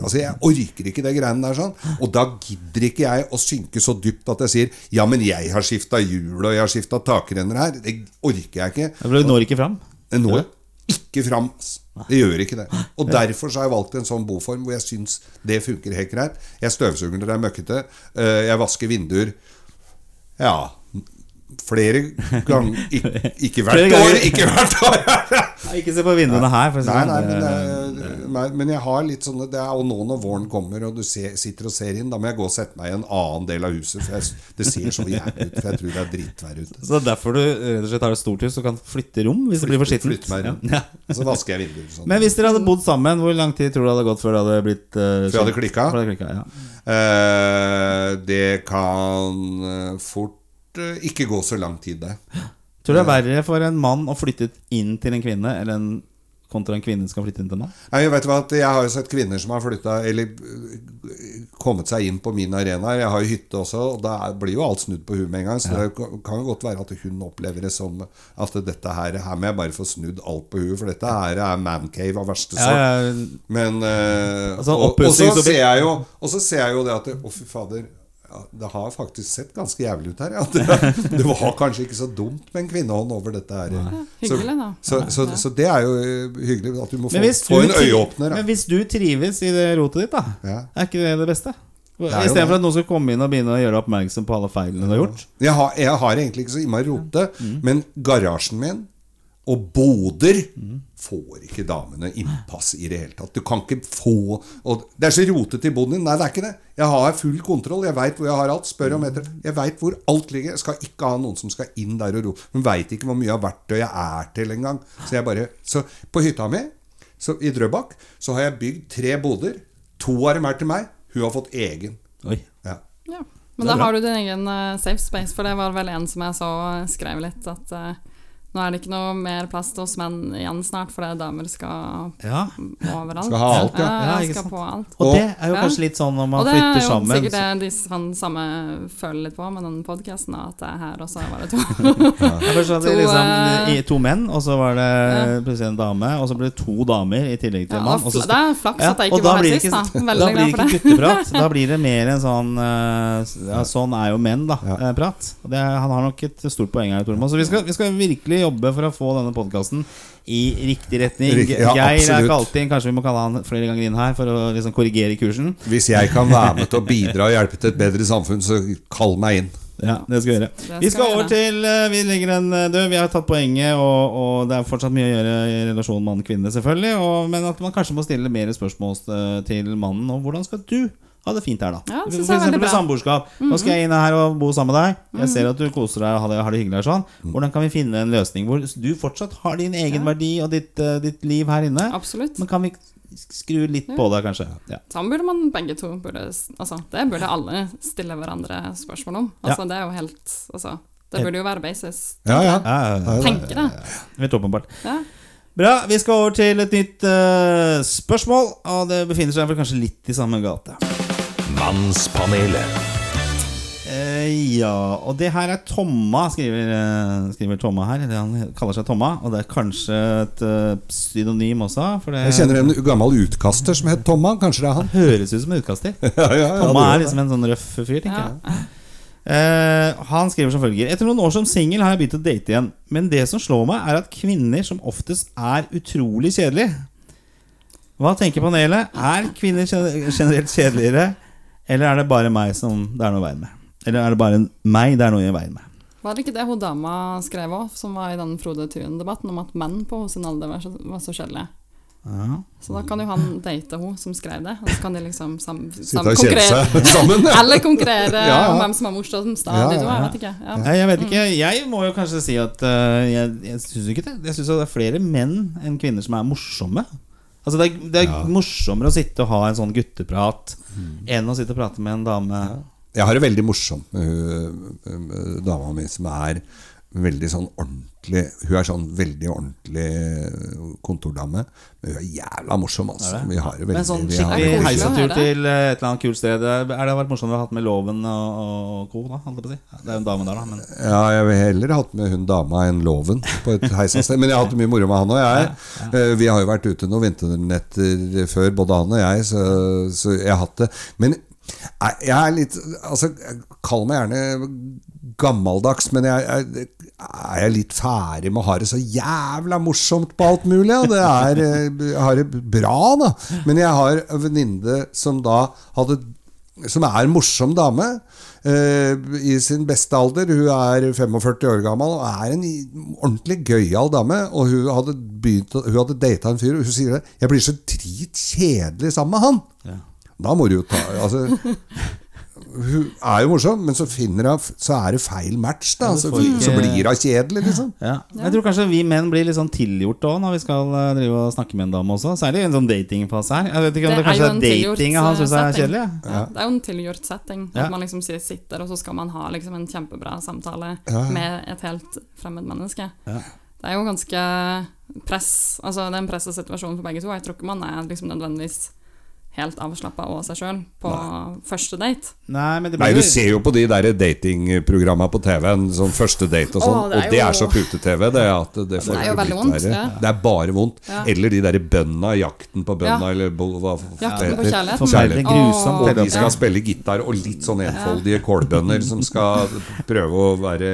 Altså, jeg orker ikke det greiene der sånn. Og da gidder ikke jeg å synke så dypt at jeg sier Ja, men jeg har skifta hjul, og jeg har skifta takrenner her. Det orker jeg ikke. For Du når ikke fram? Når. når ikke fram. Det gjør ikke det. Og derfor så har jeg valgt en sånn boform hvor jeg syns det funker helt greit. Jeg støvsuger når det er møkkete. eh, Jeg vasker vinduer. Ja Flere ganger Ikke, ikke hvert år! Ikke hvert år! Ikke se på vinduene her. For å si Nei, nei, sånn. men, Det- eh, nei, men jeg har litt sånne Det er jo nå når våren kommer, og du ser, sitter og ser inn, da må jeg gå og sette meg i en annen del av huset. For jeg, det ser så jævlig ut. For jeg tror det er drittvær ute. Så det er derfor du rett og slett har et stort hus og kan flytte rom hvis det blir for skittent? Flytte. Ja. Så vasker jeg vinduer. Sånn. Men hvis dere hadde bodd sammen, hvor lang tid tror du det hadde gått før det hadde blitt uh, Før det hadde klikka? Ja. Uh, det kan eh, fort eh, ikke gå så lang tid, der. Tror du det er verre for en mann å flytte inn til en kvinne Eller en, kontra en kvinne som skal flytte inn til en mann? Nei, vet du hva, Jeg har jo sett kvinner som har flytta Eller øh, kommet seg inn på min arena. Jeg har jo hytte også, og da blir jo alt snudd på huet med en gang. Så det kan jo godt være at hun opplever det som at dette her Her må jeg bare få snudd alt på huet, for dette her er mancave av verste Ja, sort. ja, Men øh, Altså, og, og, så ser jeg jo, og så ser jeg jo det at Å, Å, fy fader. Ja, det har faktisk sett ganske jævlig ut her. Ja. Det, det var kanskje ikke så dumt med en kvinnehånd over dette her. Hyggelig, da. Så, så, så, så det er jo øh, hyggelig at du må få, få en øyeåpner. men hvis du trives i det rotet ditt, da, Ja. er ikke det det beste? Istedenfor at noen skal komme inn og begynne å gjøre oppmerksom på alle feilene du har gjort. Jeg har, jeg har egentlig ikke så innmari rote, men garasjen min og boder får ikke damene innpass i det hele tatt. Du kan ikke få og Det er så rotete i boden din. Nei, det er ikke det. Jeg har full kontroll. Jeg veit hvor jeg har alt. Spør om etter. Jeg veit hvor alt ligger. Jeg skal ikke ha noen som skal inn der og ro. Hun veit ikke hvor mye av verktøy jeg er til engang. Så jeg bare Så på hytta mi så i Drøbak så har jeg bygd tre boder. To av dem er til meg. Hun har fått egen. Oi. Ja. Ja. Men da har du din egen eh, safe space, for det var vel en som jeg så skrev litt at eh, nå er det ikke noe mer plass til oss menn igjen snart, fordi damer skal Ja. overalt. Skal ha alt, ja. Ja, ja. ikke skal sant. på alt. Og det er jo Ja. kanskje litt sånn når man flytter sammen. Og det er jo sammen sikkert så- det de han samme føler litt på med den podkasten, at det er her også var det to. Ja, først hadde vi To, liksom eh, to menn, og så var det Ja. plutselig en dame, og så ble det to damer i tillegg til Ja, en mann. og så- det er flaks Ja, at jeg ikke var det sist, da. ikke- Veldig Da blir for det Da blir det. gutteprat. Da blir det mer en sånn eh, ja, Sånn er jo menn, da. Ja. eh, Prat. Det, han har nok et stort poeng her, Tormod. Så vi skal, vi skal virkelig jobbe for å få denne podkasten i riktig retning. Rik- ja, Geir er absolutt. ikke alltid Kanskje vi må kalle han flere ganger inn her for å liksom korrigere kursen. Hvis jeg kan være med til å bidra og hjelpe til et bedre samfunn, så kall meg inn. Ja, det skal vi gjøre. Skal Vi skal over til eh, Vi legger den eh, død. Vi har tatt poenget, og, og det er fortsatt mye å gjøre i relasjonen mann-kvinne, selvfølgelig. Og, men at man kanskje må stille mer spørsmål eh, til mannen om hvordan skal du ha det fint her, da. Ja, det For eksempel. Mhm. samboerskap. Nå skal jeg inn her og bo sammen med deg. Jeg ser at du koser deg og har det, har det hyggelig her sånn. Hvordan kan vi finne en løsning hvor du fortsatt har din egen Ja. verdi og ditt, eh, ditt liv her inne? Absolutt. Men kan vi skru litt på det, kanskje? Ja. Sånn burde man begge to burde, altså, Det burde alle stille hverandre spørsmål om. Altså, Det er jo helt altså, Det burde jo være basis. Ja, ja. Tenke det. Helt åpenbart. Ja. Bra, vi skal over til et nytt uh, spørsmål, og det befinner seg kanskje litt i samme gate. Mannspanelet. Eh, ja, og det her er Tomma, skriver, eh, skriver Tomma her. det han kaller seg Tomma, og det er kanskje et eh, synonym også. For det Jeg kjenner en gammel utkaster som het Tomma. Kanskje det er han? høres ut som en utkaster. Ja, ja, ja, Tomma er liksom en sånn røff fyr, tenker Ja. jeg. Uh, han skriver som følger Etter noen år som singel har jeg begynt å date igjen. Men det som slår meg, er at kvinner som oftest er utrolig kjedelige. Hva tenker panelet? Er kvinner generelt kjedeligere, eller er det bare meg som det er noe i veien med? Eller er det bare meg det er noe i veien med? Var det ikke det hun dama skrev òg, som var i den Frode Thun-debatten, om at menn på sin alder var så, var så kjedelige? Ja. Så da kan jo han date hun som skrev det, og så kan de liksom sam, sam konkurrere. sammen. ja. Eller konkurrere Ja, ja. om hvem som er morsomst av de to. Jeg vet ikke. Jeg vet ikke. Jeg må jo kanskje si at uh, jeg, jeg syns ikke det. Jeg syns det er flere menn enn kvinner som er morsomme. Altså Det er, det er morsommere å sitte og ha en sånn gutteprat enn å sitte og prate med en dame. Jeg har det veldig morsomt med hun, med dama mi, som er veldig sånn ordentlig Hun er sånn veldig ordentlig kontordame. Men hun er jævla morsom, altså. Vi har det veldig Men sånn skikkelig heisatur heisetur til eh, et eller annet kult sted Er det vært morsomt å ha hatt med Loven og, og co. da, holdt på å si. Det er jo en dame der, da. Men Ja, jeg vil heller hatt med hun dama enn Loven på et heisasted. Men jeg har hatt mye moro med han og jeg. Eh, Vi har jo vært ute noen vinternetter før, både han og jeg, så, så jeg har hatt det. Men jeg jeg er litt Altså, kall meg gjerne gammeldags, men jeg, jeg, er jeg litt ferdig med å ha det så jævla morsomt på alt mulig? Ja? Det er, eh, jeg har det bra, da. Men jeg har en venninne som da hadde Som er en morsom dame. eh, I sin beste alder. Hun er 45 år gammel og er en ordentlig gøyal dame. Og hun hadde, begynt, hun hadde data en fyr, og hun sier det. 'Jeg blir så dritkjedelig sammen med han'. Da må du jo ta altså, Hun er jo morsom, men så finner hun Så er det feil match, da. Så, får ikke- så blir hun kjedelig, liksom. ja. Jeg tror kanskje vi menn blir litt sånn tilgjort òg når vi skal eh, drive og snakke med en dame også. Særlig i en sånn datingfase her. Jeg vet ikke om det, Det er kanskje er datinga han syns er kjedelig. ja. Ja, det er jo en tilgjort setting. Ja. At man liksom sitter, og så skal man ha liksom en kjempebra samtale Ja. med et helt fremmed menneske. Ja. Det er jo ganske press Altså det er en pressesituasjon for begge to. Jeg tror ikke man er liksom nødvendigvis helt avslappa og seg sjøl på første date. Nei, men det Nei, du ser jo på de der datingprogramma på TV-en, sånn første date og sånn, oh, det jo... og det er så pute-TV. Det, det, Det er jo veldig vondt, ja. Det er bare vondt. Ja. Eller de derre bønna, jakten på bønna, Ja. eller hva Jakten på det heter. kjærligheten. grusomt. Og de skal spille gitar, og litt sånn enfoldige kålbønder som skal prøve å være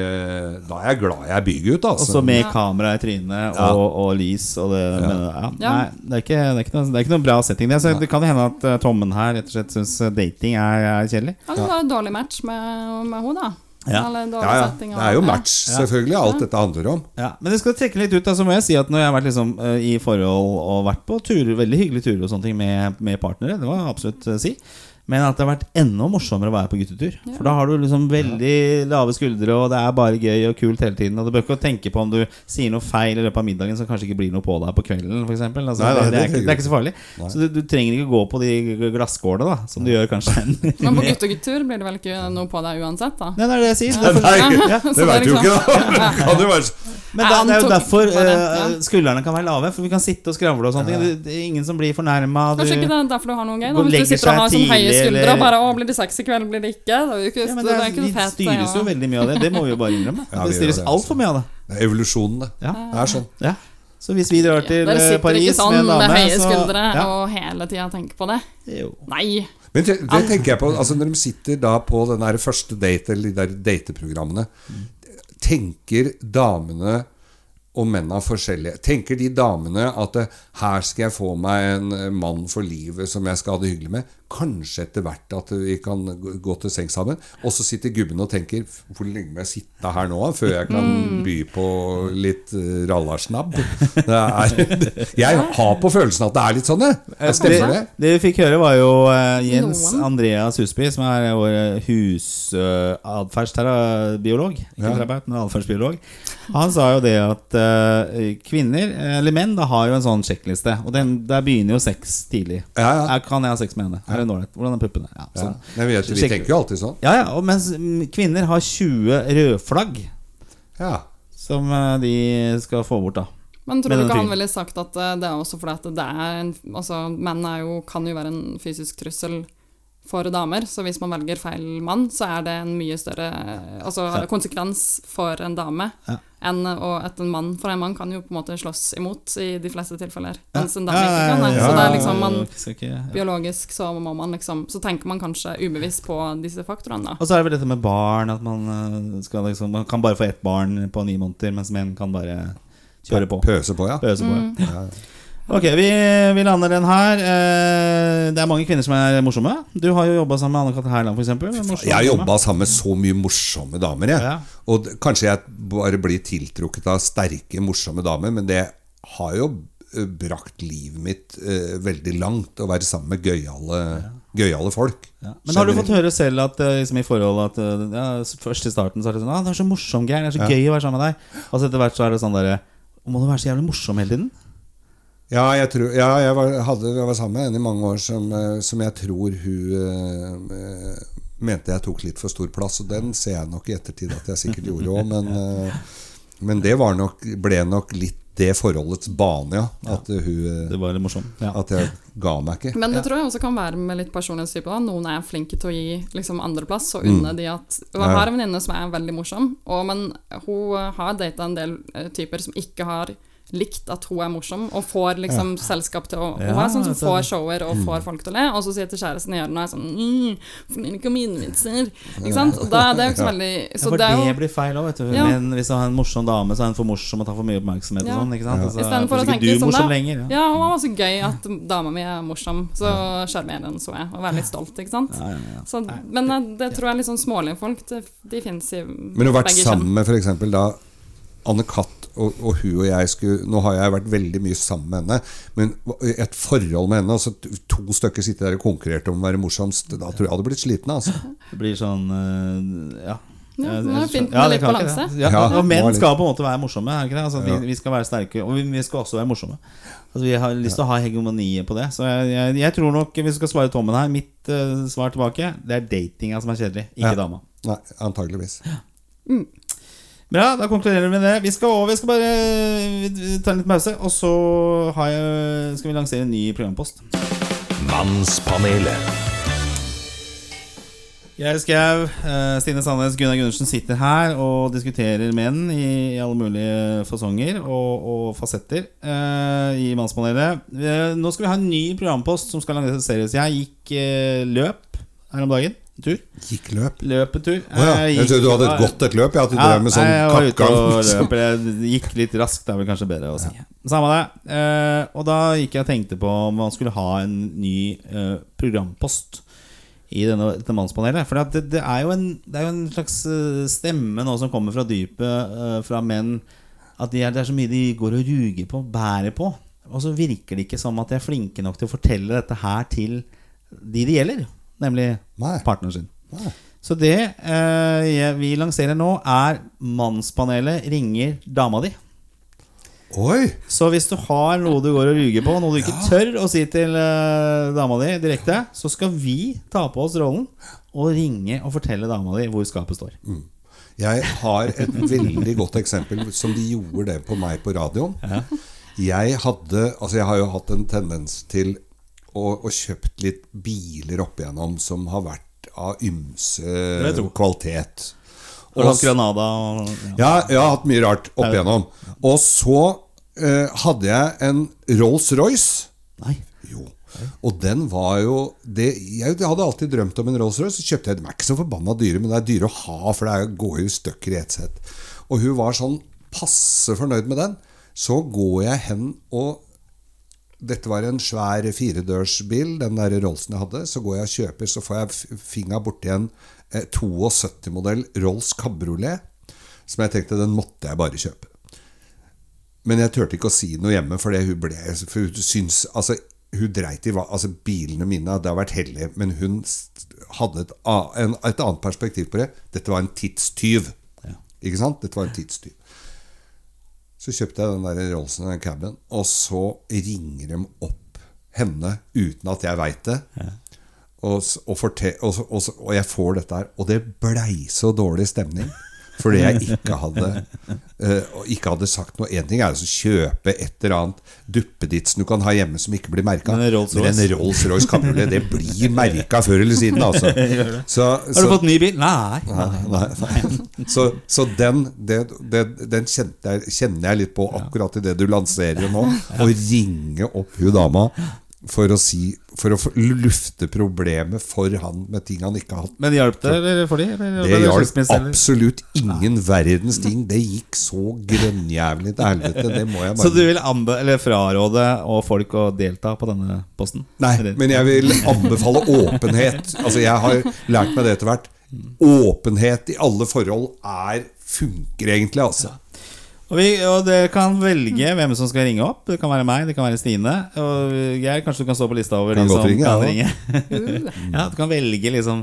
Da er jeg glad jeg er bygutt, Og altså. så med kamera i trynet og, og lys og det, men, ja. Ja. Nei, det er, ikke, det, er ikke noe, det er ikke noe bra setting. Det, så det kan hende at eh, Tommen her rett og slett syns dating er, er kjedelig. Ja, det var en dårlig match med, med henne, da. Ja. Ja, ja. Det er jo match, selvfølgelig, alt dette handler om. Ja, men det skal trekke litt ut, da, så må jeg si at når jeg har vært liksom, eh, i forhold og vært på turer, veldig hyggelige turer og sånne ting med, med partnere, det må jeg absolutt eh, si. Men at det har vært enda morsommere å være på guttetur. For da har du liksom veldig lave skuldre, og det er bare gøy og kult hele tiden. Og du bør ikke tenke på om du sier noe feil i løpet av middagen som kanskje ikke blir noe på deg på kvelden. For eksempel. altså, det, det, det er ikke, det er ikke så farlig. Nei. Så du, du trenger ikke gå på de glasskålene, da, som du gjør kanskje. Men på guttetur blir det vel ikke noe på deg uansett, da? Nei, det er det jeg sier. Nei, Ja. Det veit du jo ikke, da! Kan jo være Men da, det er jo derfor eh, skuldrene kan være lave, for vi kan sitte og skravle og sånne ting. Er ingen som blir fornærma. Kanskje ikke det er derfor du har noe gøy? Da, hvis du sitter og har sånn høye eller- bare 'Å, blir det sex i kveld, blir det ikke?' Det er jo ikke, Ja, det, er, det er ikke vi fett. styres jo ja. veldig mye av det. Det må vi jo bare innrømme. Ja, det styres altfor mye av det. Det er evolusjonen, det. Ja. Det er sånn. Ja. Så hvis vi drar til ja, eh, sitter Paris ikke sånn med en med, dame, høye så skuldre ja. og hele tida tenker på det. Jo. Nei. Men det, det tenker jeg på altså Når de sitter da på den der første date Eller de der dateprogrammene Tenker damene og mennene forskjellige Tenker de damene at eh, her skal jeg få meg en eh, mann for livet Som jeg skal ha det hyggelig med Kanskje etter hvert at vi kan gå- til seng sammen Og så sitter gubben og tenker Hvor lenge må jeg sitte her nå Før jeg kan by på litt uh, rallarsnabb Jeg har på følelsen at det er litt sånn jeg. Jeg stemmer det Det vi fikk høre, var jo eh, Jens Noen. Andreas Husby, som er vår husatferdsbiolog. Ikke Ja. terapeut, men atferdsbiolog. Han sa jo det at eh, kvinner, eller menn, da har jo en sånn sjekkliste. Og den, der begynner jo sex tidlig. Ja, ja. Er- Kan jeg ha sex med henne? Er det ålreit? Hvordan er puppene? Ja, Ja. sånn. Jeg vet, vi tenker jo alltid sånn. ja, ja, og mens kvinner har 20 rødflagg Ja. som eh, de skal få bort, da. Men tror du ikke han ville sagt at eh, det er også fordi at det er en Altså, menn er jo, kan jo være en fysisk trussel for damer, så hvis man velger feil mann, så er det en mye større altså, ja. konsekvens for en dame Ja. enn at en mann For en mann kan jo på en måte slåss imot i de fleste tilfeller, Ja. mens en dame ikke kan det. Så det er liksom man. Biologisk så må man liksom Så tenker man kanskje ubevisst på disse faktorene, da. Og så er det vel dette med barn, at man, eh, skal liksom, man kan bare få ett barn på ni måneder, mens menn kan bare kjøre på. Pøse på, ja. Pøse på. Mm. ja. Ok, vi, vi lander den her. Eh, Det er mange kvinner som er morsomme. Du har jo jobba sammen med Anne-Cath. Hærland, f.eks. Jeg har jobba sammen med så mye morsomme damer. Jeg. Ja. Og kanskje jeg bare blir tiltrukket av sterke, morsomme damer, men det har jo eh, brakt livet mitt uh, veldig langt å være sammen med gøyale, gøyale folk. Ja. Men har du fått høre selv at liksom i forhold at ja, Først i starten så er det sånn ah, 'Det er så morsom, Geir. Det er så Ja. gøy å være sammen med deg.' Og så etter hvert så er det sånn derre Må du være så jævlig morsom hele tiden? Ja, jeg, tror, ja, jeg, var, hadde, jeg var sammen med en i mange år som, eh, som jeg tror hun eh, mente jeg tok litt for stor plass, og den ser jeg nok i ettertid at jeg sikkert gjorde òg, men, eh, men det var nok, ble nok litt det forholdets bane, ja. At hun Det var litt morsomt. Ja. At jeg ga meg ikke. Men det tror jeg også kan være med litt personlighetstype. da. Noen er flinke til å gi liksom, andreplass og unne de at Og jeg har en venninne som er veldig morsom, og, men hun har data en del typer som ikke har likt at hun er morsom, og får liksom selskap til å Ja, Hun er sånn som får shower og får folk til å le, og så sier til kjæresten i er sånn mm, Forniller ikke om mine vitser. Ikke sant? Og da er det jo ikke så veldig Ja, Så for det er det blir feil òg, vet du. Ja. Men hvis du har en morsom dame, så er hun for morsom og tar for mye oppmerksomhet. Ja. og sånn, ikke sant? Altså, Istedenfor å er tenke sånn da. lenger. Ja. Ja, og var så gøy at dama mi er morsom, så sjarmerende så jeg, og være litt stolt, ikke sant. Ja, ja, ja. Så, men eh, det tror jeg er litt sånn smålige folk, De, de fins i Men du har vært sammen med f.eks. da Anne Katt og, og hun og jeg skulle Nå har jeg vært veldig mye sammen med henne, men et forhold med henne altså to stykker sitter der og konkurrerte om å være morsomst, da tror jeg jeg hadde blitt sliten. Altså. Det blir sånn øh, Ja. Ja, Jeg- det jeg fint litt det kan ikke det. Ja, Ja, og menn skal på en måte være morsomme. Er det ikke det? Altså, vi, vi skal være sterke, og vi, vi skal også være morsomme. Altså, vi har lyst til å ha hegemoniet på det. Så jeg, jeg, jeg tror nok, hvis vi skal svare Tommen her, mitt uh, svar tilbake, det er datinga som er kjedelig, ikke Ja. dama. Nei, antageligvis. Bra, da konkluderer vi med det. Vi skal over, vi skal bare øh, ta en liten pause, og så har jeg, skal vi lansere en ny programpost. Mannspanelet. Jeg Skau, eh, Stine Sandnes Gunnar Gundersen sitter her og diskuterer menn i alle mulige fasonger og, og fasetter uh, i Mannspanelet. Uh, nå skal vi ha en ny programpost som skal lanseres. Jeg gikk uh, løp her om dagen. Tur. Gikk løp. Løpetur. Oh, ja. Jeg Jeg trodde du hadde et godt et løp. Jeg at du drev med sånn jeg var ute og løp. Jeg gikk litt raskt, det er vel kanskje bedre å si. Samme det. Eh, og da gikk jeg og tenkte på om man skulle ha en ny eh, programpost i denne, dette mannspanelet. For det, det, er jo en, det er jo en slags eh, stemme nå som kommer fra dypet, eh, fra menn, at de er, det er så mye de går og ruger på, bærer på. Og så virker det ikke som at de er flinke nok til å fortelle dette her til de det gjelder. Nemlig Nei. partneren sin. Nei. Så det eh, vi lanserer nå, er Mannspanelet ringer dama di. Oi! Så hvis du har noe du går og ruger på, noe du ikke tør å si til eh, dama di direkte, så skal vi ta på oss rollen og ringe og fortelle dama di hvor skapet står. Jeg har et veldig godt eksempel som de gjorde det på meg på radioen. Jeg hadde Altså, jeg har jo hatt en tendens til å, og, kjøpt litt biler opp igjennom som har vært av ymse kvalitet. Og har hatt Granada og ja. Jeg har hatt mye rart opp igjennom. Og så eh, hadde jeg en Rolls-Royce. Nei. Jo. Og den var jo det, Jeg hadde alltid drømt om en Rolls-Royce. Så kjøpte jeg De er ikke så forbanna dyre, men det er dyre å ha, for det går jo støkker stykker i ett sett. Og hun var sånn passe fornøyd med den. Så går jeg hen og Dette var en svær firedørsbil, den der Rollsen jeg hadde. Så går jeg og kjøper, så får jeg finga borti en eh, 72-modell Rolls Cabriolet. Som jeg tenkte den måtte jeg bare kjøpe. Men jeg turte ikke å si noe hjemme, fordi hun ble For hun syns Altså, hun dreit i hva Altså, bilene mine, det har vært hellige, men hun hadde et, et annet perspektiv på det. Dette var en tidstyv. Ikke sant? Dette var en tidstyv. Så kjøpte jeg den der Rollsen den caben, og så ringer de opp henne uten at jeg veit det. Og, og, og, så- og, og jeg får dette her. Og det blei så dårlig stemning. Fordi jeg ikke hadde uh, ikke hadde sagt noe. Én ting er å kjøpe et eller annet duppeditsen du kan ha hjemme som ikke blir merka. Men en Rolls-Royce? Rolls-Royce det blir merka før eller siden, altså. Så, Har du fått ny bil? Nei. Nei, nei. Så, så den, det, det, den jeg, kjenner jeg litt på akkurat i det du lanserer nå. Å ringe opp hun dama for å si For å lufte problemet for han med ting han ikke har hatt. Men hjalp det eller for de? Eller, Det hjalp absolutt ingen verdens ting. Det gikk så grønnjævlig til helvete. Det må jeg Så du vil anbe eller fraråde folk å delta på denne posten? Nei, men jeg vil anbefale åpenhet. Altså Jeg har lært meg det etter hvert. Åpenhet i alle forhold er funker egentlig, altså. Og, vi, og dere kan velge hvem som skal ringe opp. Det kan være meg, det kan være Stine. Og Geir, kanskje du kan stå på lista over Kan de som ringe, kan ja. ringe. ja, du kan velge liksom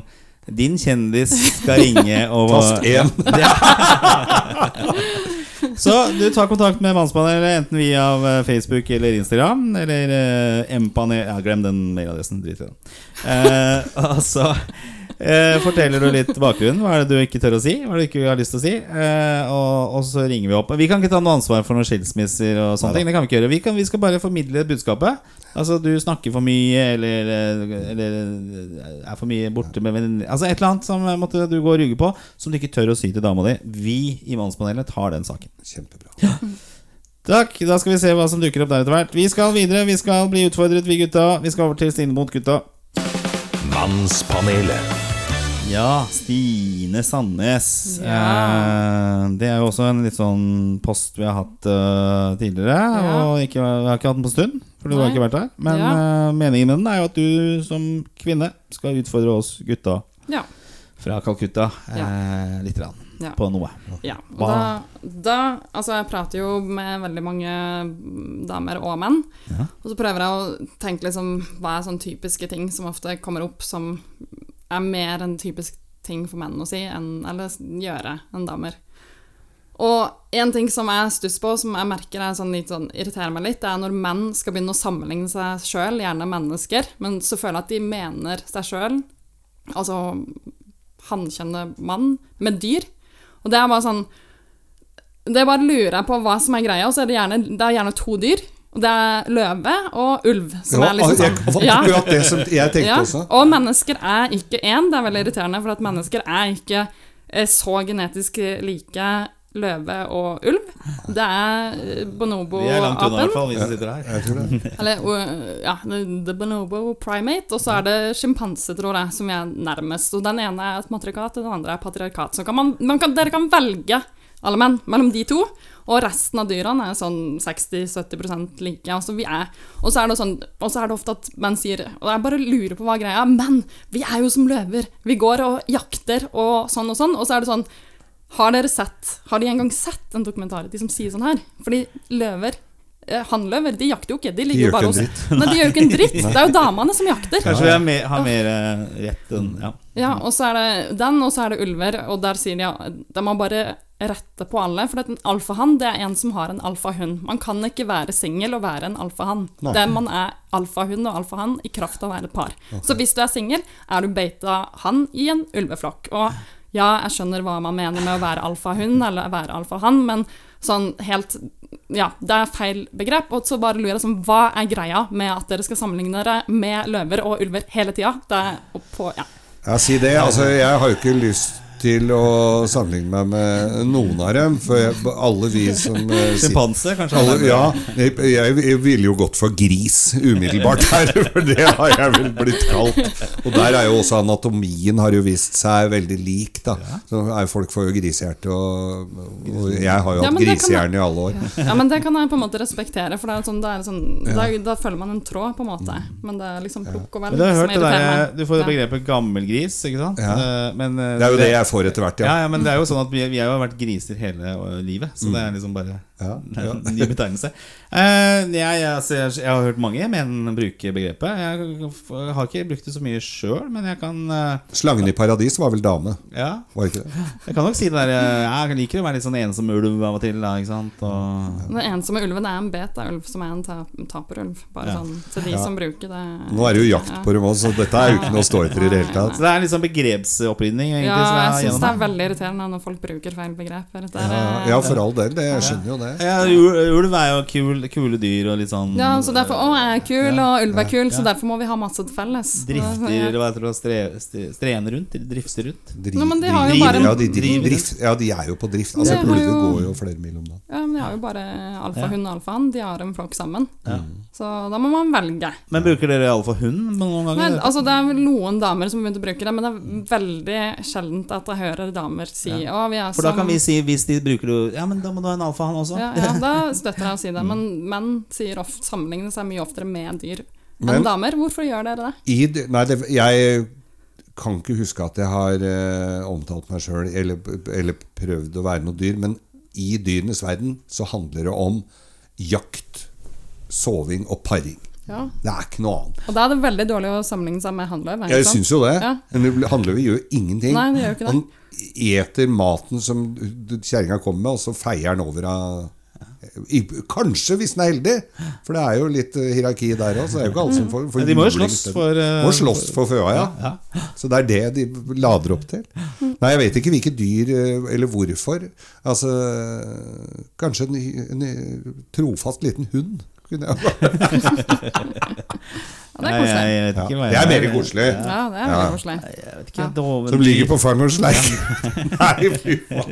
Din kjendis skal ringe og Tast én. Så du tar kontakt med Mannspanelet enten via eh, Facebook eller Instagram. Eller uh, M-panel Ja, glem den mailadressen. Drit i den. Uh, og så Eh, forteller du litt bakgrunnen? Hva er det du ikke tør å si? Hva er det du ikke har lyst til å si? Eh, og, og så ringer vi opp. Vi kan ikke ta noe ansvar for noen skilsmisser og sånne ting. Det kan Vi ikke gjøre Vi, kan, vi skal bare formidle budskapet. Altså, du snakker for mye, eller, eller er for mye borte med venninner Altså, et eller annet som måtte du gå og ruge på, som du ikke tør å si til dama di. Vi i Mannspanelet tar den saken. Kjempebra. Takk. Da skal vi se hva som dukker opp der etter hvert. Vi skal videre. Vi skal bli utfordret, vi gutta. Vi skal over til Stine mot gutta. Mannspanelet. Ja, Stine Sandnes. Ja. Eh, det er jo også en litt sånn post vi har hatt uh, tidligere. Ja. Og ikke, vi har ikke hatt den på stund, for du har ikke vært her. Men Ja. uh, meningen med den er jo at du som kvinne skal utfordre oss gutta Ja. fra Calcutta eh, litt grann, Ja. på noe. Ja, og da, da Altså, jeg prater jo med veldig mange damer og menn. Ja. Og så prøver jeg å tenke liksom hva er sånne typiske ting som ofte kommer opp som er mer en typisk ting for menn å si enn, eller gjøre enn damer. Og en ting som jeg stusser på, som jeg merker er sånn litt sånn, irriterer meg litt, det er når menn skal begynne å sammenligne seg sjøl, gjerne mennesker, men så føler jeg at de mener seg sjøl, altså hankjønne mann, med dyr. Og det er bare sånn Det bare lurer jeg på hva som er greia, og så er det gjerne, det er gjerne to dyr. Og det er løve og ulv. Som ja, er var liksom jeg- sånn. var Ja. akkurat det som jeg tenkte Ja, også. og mennesker er ikke én. Det er veldig irriterende, for at mennesker er ikke eh, så genetisk like løve og ulv. Det er bonobo-apen. Vi er langt unna, i hvert fall, vi som sitter her. Jeg det. Eller ja, the bonobo primate. Og så er det sjimpanse, tror jeg, som er nærmest. Og den ene er et matriarkat, og den andre er patriarkat. Så kan man, man kan, dere kan velge, alle menn, mellom de to. Og resten av dyrene er sånn 60-70% like. Altså vi er, og, så er det sånn, og så er det ofte at menn sier Og jeg bare lurer på hva greia er. Men vi er jo som løver. Vi går og jakter og sånn og sånn. Og så er det sånn Har dere sett Har de engang sett en dokumentar de som sier sånn her? Fordi løver eh, Hannløver de jakter jo ikke, de ligger jo bare hos Nei, de gjør jo ikke en dritt. Det er jo damene som jakter. Kanskje vi har mer, har mer eh, rett enn ja. Ja, og så er det den, og så er det ulver, og der sier de at de må bare rette på alle. For en alfahann, det er en som har en alfahund. Man kan ikke være singel og være en alfahann. Det Man er alfahund og alfahann i kraft av å være et par. Så hvis du er singel, er du beita hann i en ulveflokk. Og ja, jeg skjønner hva man mener med å være alfahund eller være alfahann, men sånn helt Ja, det er feil begrep. Og så bare lurer jeg sånn Hva er greia med at dere skal sammenligne dere med løver og ulver hele tida? Ja. Ja, si det. Altså, jeg har jo ikke lyst til å sammenligne meg med noen av dem, for jeg, alle vi som eh, Sjimpanse, kanskje? alle, ja, jeg, jeg, jeg ville jo gått for gris umiddelbart her, for det har jeg vel blitt kalt. Og der er jo også anatomien har jo vist seg veldig lik, da. Så er folk får jo grisehjerte, og, og jeg har jo hatt ja, grisehjerne i alle år. Ja, men det kan jeg på en måte respektere, for det er sånn, det er sånn da, da følger man en tråd, på en måte. Men det er liksom plukk og velg du får det begrepet gammelgris, ikke sant? Ja. Eh, Men, eh, Det er jo det jeg får etter hvert, ja. ja. ja, men det er jo sånn at vi, vi har jo vært griser hele eh, livet, så det er liksom bare Ja, en ny betegnelse. Uh, jeg, altså, jeg, jeg har hørt mange menn bruke begrepet. Jeg har ikke brukt det så mye sjøl, men jeg kan uh, Slangen i paradis var vel dame, Ja, var ikke det? jeg kan nok si det der eh, Jeg liker å være litt sånn ensom ulv av og til, da, ikke sant? Og, Den ensomme ulven er en beta-ulv, som er en ta taperulv. Bare Ja. sånn til de Ja. som bruker det. Nå er det jo jakt på dem òg, så dette er jo ikke noe å stå etter i det hele tatt. så det er litt sånn begrepsopprydning, egentlig. Ja, jeg syns det er veldig irriterende når folk bruker feil begreper. Ja, ja, for all del, det, jeg skjønner jo det. Ja, ulv er jo kul, kule dyr og litt sånn Ja, så derfor Å, jeg er kul, Ja. og ulv er kul, så derfor må vi ha masse til felles. Drifter, eller hva heter det, stre, stre, strene rundt? Drifter rundt? Driv, no, men de har jo driver- bare- ja, de, driver, drift, ja, de er jo på drift. Altså, Ulver går jo flere mil om dagen. Ja, men de har jo bare alfahund og alfahann. De har en flokk sammen. Ja. Så da må man velge. Men bruker dere alfahund noen Nei, ganger? altså Det er noen damer som har begynt å bruke det, men det er veldig sjeldent at jeg hører damer si Å, vi er For da som kan vi si, hvis de bruker det Ja, men da må du ha en alfahann også. ja, ja, da støtter jeg å si det. Men menn sier ofte, sammenligner seg mye oftere med dyr Men- enn damer. Hvorfor gjør dere det? I, nei, det, jeg kan ikke huske at jeg har eh, omtalt meg sjøl eller, eller prøvd å være noe dyr, men i dyrenes verden så handler det om jakt, soving og paring. Ja. Det er ikke noe annet. Og da er det veldig dårlig å sammenligne seg med hannløv. er Jeg syns jo det. Ja. Men jo gjør ingenting. Nei, det gjør jo ikke det. Han eter maten som kjerringa kommer med, og så feier han over av I, kanskje, hvis den er heldig. For det er jo litt eh, hierarki der òg. Er får de må jo slåss for, uh, Må slåss for føa, ja. Ja. Så det er det de lader opp til. Nei, jeg vet ikke hvilke dyr, eh, eller hvorfor. Altså Kanskje en, en trofast liten hund. Kunne jeg Ja, det er koselig. Jeg, jeg vet ikke hva Det er mer koselig. Ja, det er veldig koselig. Jeg vet ikke, doven Som ligger på farmors leir. Nei, fy faen.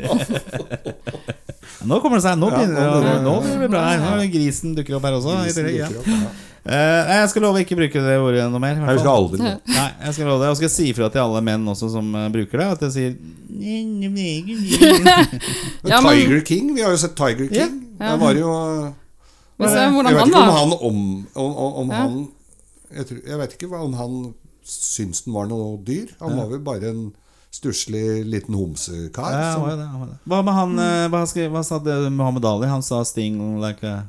Nå kommer det seg. Nå begynner nå det, blir det- nå blir det bra. her. Nå er det grisen dukker opp her også. i tillegg, ja. Eh, nei, jeg skal love ikke bruke det ordet noe mer. i hvert Nei, vi skal fall. aldri Nei, jeg skal love det Og skal si fra til alle menn også som eh, bruker det, at jeg sier Men Ja, men- Tiger King, vi har jo sett Tiger King. Ja. Det var jo Ser Jeg hvordan vet han ikke om han om, om, om, Ja. han jeg, tror, jeg vet ikke om han syns den var noe dyr. Han var vel bare en stusslig liten homsekar. Ja, som- hva, med han eh, hva, skrev, hva sa det Muhammad Ali? Han sa 'sting like a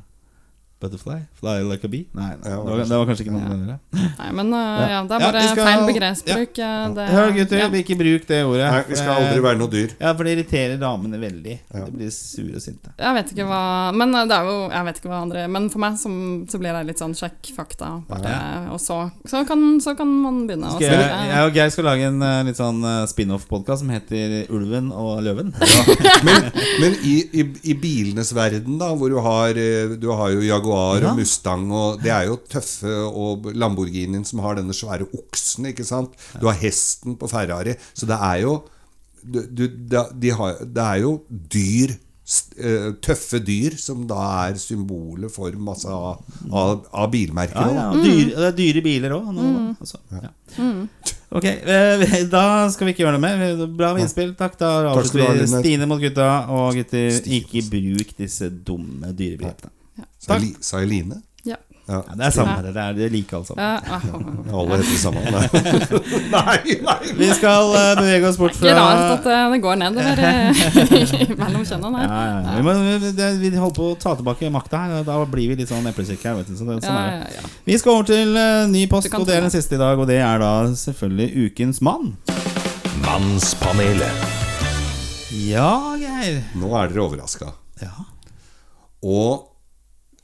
butterfly'? 'Fly like a bee'? Nei, nei det, var, det var kanskje ikke noe Ja. med det. Nei, men uh, ja, det er bare ja, skal- feil begrepsbruk. Ja. det- Hør, gutter, ja. ikke bruk det ordet. Nei, vi skal aldri være noe dyr. Ja, for det irriterer damene veldig. Ja. De blir sure og sinte. Jeg vet ikke hva Men eh, det er jo Jeg vet ikke hva andre Men for meg som, så blir det litt sånn sjekk fakta. Bare, Og så, så, kan, så kan man begynne å Skal jeg, jeg og Geir skal lage en eh, litt sånn eh, spin-off-podkast som heter 'Ulven og løven'. Men, men i, i, i bilenes verden, da, hvor du har, eh, du har jo Jaguar Ja. og Mustang og Det er jo tøffe og Lamborghinien som har denne svære oksen, ikke sant? Du har hesten på Ferrari. Så det er jo du, du, de har, Det er jo dyr eh, Tøffe dyr som da er symbolet for masse av, av, av bilmerker. Ja, ja, dyr, det er dyre biler òg. Altså, ja. Ok, eh, da skal vi ikke gjøre noe mer. Bra innspill. Takk. Da avslutter vi Stine mot gutta. Og gutter, ikke bruk disse dumme dyrebegrepene. Sa jeg Sa jeg Line? Ja. Ja. Ja, det er samme. Det er det er like alle sammen. Ja, ah, Alle heter det samme. Nei, nei! nei. Vi skal uh, bevege oss bort Ikke rart at eh, det går nedover eh, mellom kjønnene ja, her. ja, ja. Vi, må, vi, vi holder på å ta tilbake makta her. Da blir vi litt sånn eplesekk her. Vet du, så det, sånn Ja, er ja, ja. Vi skal over til uh, ny post, og det er den siste i dag. Og det er da selvfølgelig Ukens mann. Mannspanelet. Ja, Geir. Nå er dere overraska. Ja. Og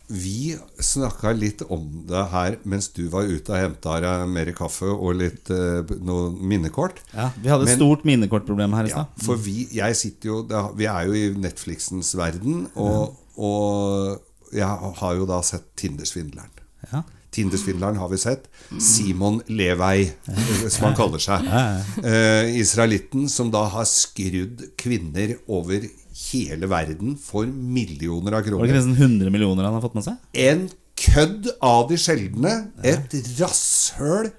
vi snakka litt om det her mens du var ute og henta deg mer kaffe og litt noen minnekort. ja. Vi hadde et stort minnekortproblem her i Ja, for vi, jo Vi er jo i Netflixens verden, og, og jeg har jo da sett Tindersvindleren. Ja. Tindersvindleren har vi sett. Simon Levei, som han kaller seg. Eh, israelitten som da har skrudd kvinner over hele verden for millioner av kroner. Var det ikke nesten 100 millioner han har fått med seg? En kødd av de sjeldne. Et rasshøl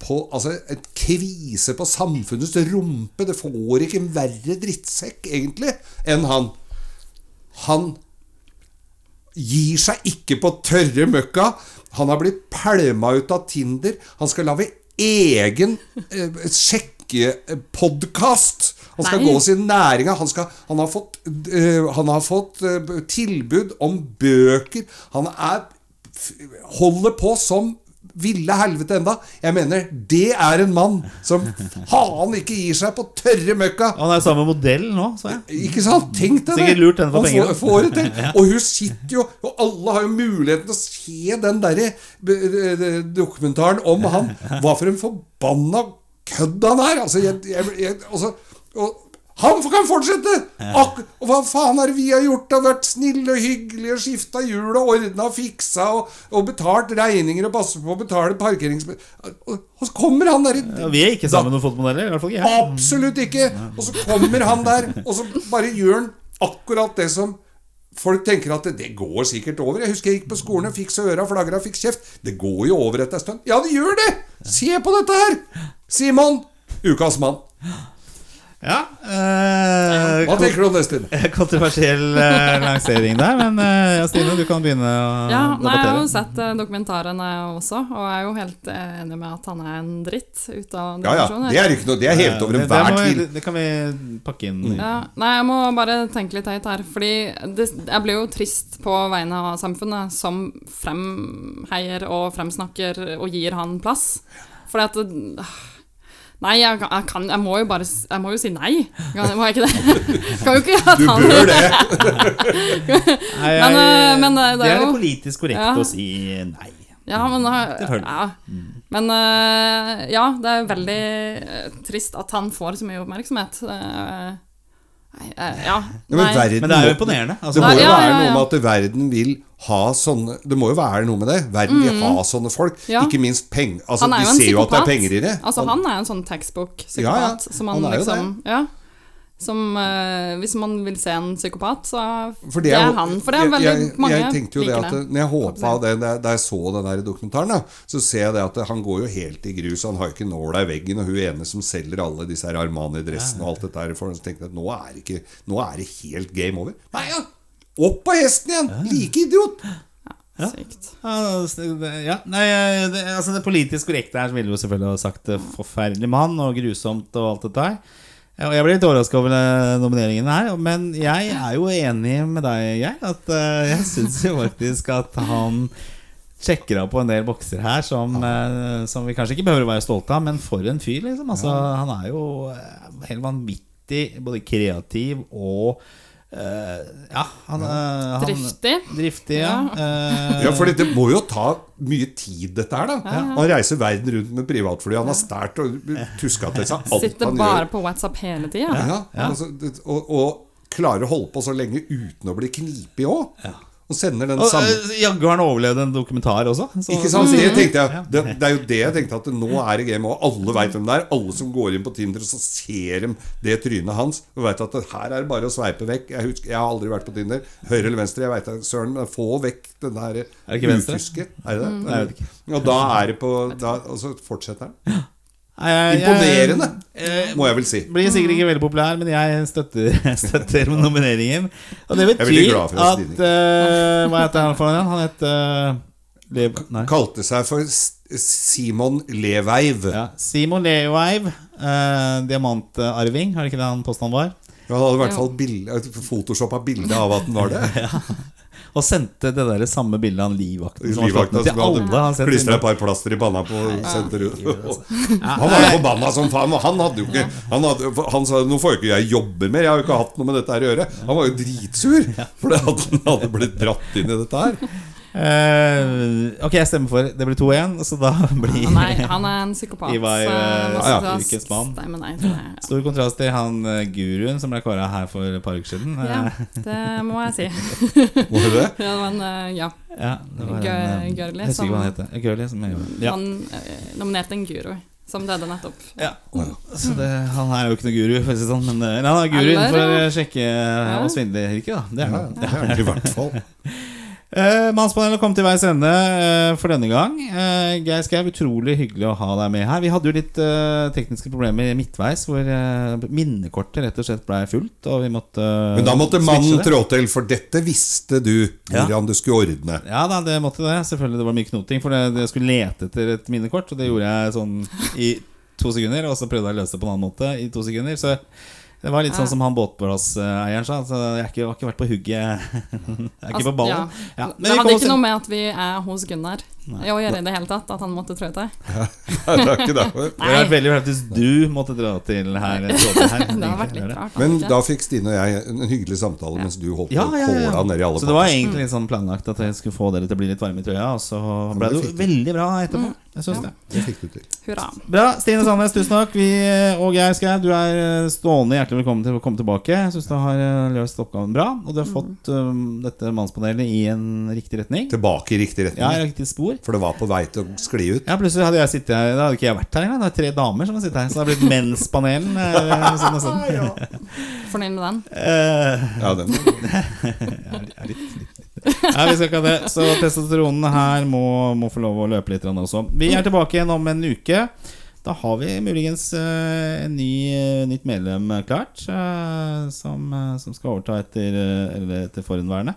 på Altså, et kvise på samfunnets rumpe. Det får ikke en verre drittsekk, egentlig, enn han. Han gir seg ikke på tørre møkka. Han har blitt pælma ut av Tinder. Han skal lage egen eh, sjekkepodkast. Han skal Nei. gå sin næring. Han, skal, han har fått, uh, han har fått uh, tilbud om bøker. Han er, f- holder på som ville helvete enda. Jeg mener, det er en mann som faen ikke gir seg på tørre møkka. Han er samme modell nå, sa jeg. Ikke sant? Tenk deg det! Sikkert lurt henne for Han penger, får, får det til. Og hun sitter jo Og alle har jo muligheten til å se den derre dokumentaren om han. Hva for en forbanna kødd han er! Altså, jeg, jeg, jeg, altså og, han kan fortsette! Ak og hva faen er det vi har gjort? Har vært snille og hyggelige skifta hjul og ordna og fiksa og, og betalt regninger og passet på å betale parkerings... Og, så kommer han der Ja, vi er ikke sammen med fotomodeller. I hvert fall ikke jeg. Absolutt ikke! Og så kommer han der, og så bare gjør han akkurat det som Folk tenker at det, det går sikkert over. Jeg husker jeg gikk på skolen og fikk så øra flagra fikk kjeft. Det går jo over etter en stund. Ja, det gjør det! Se på dette her! Simon, ukas mann. Ja, eh, Hva tenker du om det, Stine? Kontroversiell eh, lansering der, men eh, Stine, du kan begynne å Ja, nei, Jeg har jo sett eh, dokumentaren også, og jeg er jo helt eh, enig med at han er en dritt ut av Ja ja, det er ikke noe Det er hevet over enhver tvil. det kan vi pakke inn. Ja, nei, jeg må bare tenke litt høyt her. Fordi det, jeg blir jo trist på vegne av samfunnet som fremheier og fremsnakker og gir han plass. Fordi at det, Nei, jeg, jeg, kan, jeg må jo bare Jeg må jo si nei. Kan, må jeg ikke det? Kan jo ikke at Du bør det! Nei, Men, jeg- eh, men, eh, det er jo det politisk korrekt Ja. å si nei. Ja, men, Det ja. men eh, ja, det er veldig eh, trist at han får så mye oppmerksomhet. Eh, nei, ja. Ja, men, verden, Men det er jo imponerende. Altså, Det Altså, må jo Ja, være ja, noe med at verden vil ha sånne Det må jo være noe med det. Verden vil ha sånne folk. Ja. Ikke minst penger. Altså, Han de ser jo at det er penger i det. Altså, han er jo en sånn textbook-psykopat. Ja, ja. Som man Han er jo liksom Ja. Som uh, Hvis man vil se en psykopat, så For det er han. For det er jeg- veldig jeg, mange jeg tenkte jo det at. Når jeg håpa det, da jeg så den der dokumentaren, da, så ser jeg det at han går jo helt i grus. Han har jo ikke nåla i veggen, og hun ene som selger alle disse her Armani-dressene og alt dette her, for så tenkte jeg at nå er det, ikke, nå er det helt game over. Nei, ja! Opp på hesten igjen! Like idiot! Ja, det- ja, nei, det, altså det politisk korrekte her ville jo selvfølgelig ha sagt eh, forferdelig mann og grusomt og alt dette her. Og jeg ble litt overraska over eh, nomineringen her, men jeg er jo enig med deg, Geir. At eh, jeg syns jo faktisk at han sjekker av på en del bokser her som, eh, som vi kanskje ikke behøver å være stolte av, men for en fyr, liksom. Altså, Han er jo eh, helt vanvittig både kreativ og eh, Ja, han, eh, han Driftig. Driftig, ja. Eh, Ja, for det må jo ta mye tid, dette her, da. Han reiser verden rundt med privatfly. Han har stært og tuska til seg alt Sitter han bare på WhatsApp hele tida. Ja, Altså, og, og klarer å holde på så lenge uten å bli knipig òg. Og sender den samme eh, jaggu har han overlevd en dokumentar også. så- Ikke sant? Det tenkte jeg det, det er jo det jeg tenkte, at nå er det game, og alle veit hvem det er. Alle som går inn på Tinder, så ser de det trynet hans og veit at det her er det bare å sveipe vekk. Jeg, husker, jeg har aldri vært på Tinder. Høyre eller venstre, jeg veit da søren, men få vekk den der det ikke venstre? Er det det? Ikke. Og da er det på da, Og så fortsetter han. Imponerende, jeg- må jeg vel si. Blir sikkert ikke veldig populær, men jeg støtter, støtter nomineringen. Og det betyr at eh, Hva heter han for noe? Han het uh, Kalte seg for Simon Leveiv. Ja. Simon Leveiv, uh, diamantarving, er det ikke det han påstanden var? Han hadde i hvert fall bilde, photoshoppa bilde av at han var det. Og sendte det der samme bildet av livvakten som Livvakta slått ned til som hadde alle. Han klistra et par plaster i panna på senter ut. Han var jo forbanna som faen. og Han hadde jo ikke Han, hadde, han sa nå får jo ikke jeg jobbe mer, jeg har jo ikke hatt noe med dette her å gjøre. Han var jo dritsur fordi han hadde blitt dratt inn i dette her. Eh, ok, jeg stemmer for. Det blir 2-1, så da blir Nei, han er en psykopat. Ivar, uh, ja, skal ukens mann. stemme nei til. Ja. Stor kontrast til han uh, guruen som ble kåra her for et par uker siden. Ja, det må jeg si. Hvorfor det det? Ja, men ja. ja, det var en, Gø- Gørli Jeg husker ikke hva han som- heter. Gørli som er ja. Han nominerte en guru som døde nettopp. ja. Så det, han er jo ikke noe guru, for å si sånn. Men han er guru Eller, innenfor sjekke og da. Det er Ja, det er han i hvert fall. Eh, Mannspanelet kom til veis ende eh, for denne gang. Eh, Geir Skau, utrolig hyggelig å ha deg med her. Vi hadde jo litt eh, tekniske problemer midtveis, hvor minnekortet rett og slett ble fullt. Og vi måtte Men da måtte mannen trå til, for dette visste du Ja. du skulle ordne. Ja da, det måtte det. Selvfølgelig det var mye knoting. For jeg skulle lete etter et minnekort, og det gjorde jeg sånn i to sekunder. Og så prøvde jeg å løse det på en annen måte i to sekunder. Så det var litt sånn som han båtplasseieren sa. Så jeg har ikke, har ikke vært på hugget. Jeg er ikke på ballen. Ja. Ja, men det hadde ikke noe med at vi er hos Gunnar å gjøre i det hele tatt, at han måtte trå til. Det er ikke derfor. Det hadde vært veldig rart hvis du måtte dra til her. her. Det har vært litt rart. Men da fikk Stine og jeg en hyggelig samtale mens du holdt på Ja, ja, ja. kåla ned i alle Så det var egentlig litt sånn planlagt at jeg skulle få dere til å bli litt varme i trøya, og så ble det jo veldig bra etterpå. Jeg synes det. Det fikk du til. Hurra. Bra. Stine Sandnes, tusen takk. Vi, og Geir Skau, du er eh, stående hjertelig velkommen til å komme tilbake. Jeg syns du har eh, løst oppgaven bra, og du har fått um, dette mannspanelet i en riktig retning. Tilbake i riktig retning. Ja, i riktig spor. For det var på vei til å skli ut. Ja, Plutselig hadde jeg sittet her Da hadde ikke jeg vært her engang. Det er tre damer som har sittet her. Så det har blitt menspanelen. eh, sånn og sånn. Fornøyd med den? Uh, Ja, den. jeg er litt, litt. Nei, vi skal ikke ha det. Så testosteronen her må, må få lov å løpe litt også. Vi er tilbake igjen om en uke. Da har vi muligens eh, en ny, eh, nytt medlem klart, eh, som, eh, som skal overta etter, eller etter forhenværende.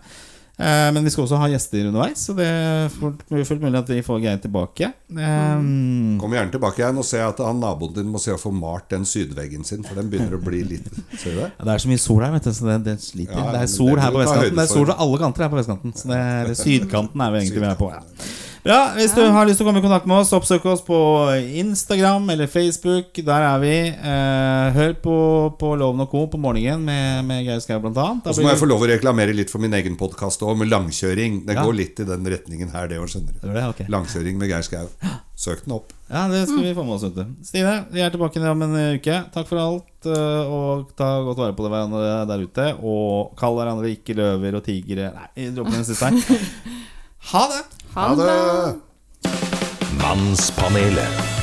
Eh, men vi skal også ha gjester underveis, så det er fullt, fullt mulig at vi får Geir tilbake. Eh, Kom gjerne tilbake igjen og se at han naboen din må se å få malt den sydveggen sin, for den begynner å bli litt Ser du det? Ja, det er så mye sol her, vet du, så det, det sliter. Ja, det er sol det her på vestkanten. Det er sol fra alle kanter her på vestkanten. Så det er, det sydkanten er vi egentlig vi er på. Ja. Ja, Hvis du har lyst til å komme i kontakt med oss, oppsøk oss på Instagram eller Facebook. Der er vi. Eh, hør på, på Loven og Co. på morgenen med, med Geir Skau blant annet. Og så blir må jeg få lov å reklamere litt for min egen podkast òg, med langkjøring. Det Ja. går litt i den retningen her, det òg, skjønner du. Gjør det, ok. Langkjøring med Geir Skau. Søk den opp. Ja, det skal vi få med oss. ut Stine, vi er tilbake om en uke. Takk for alt. eh, Og ta godt vare på hverandre der ute. Og kall hverandre ikke løver og tigre. Nei, vi dropper den siste her. Ha det! Ha det! Mannspanelet.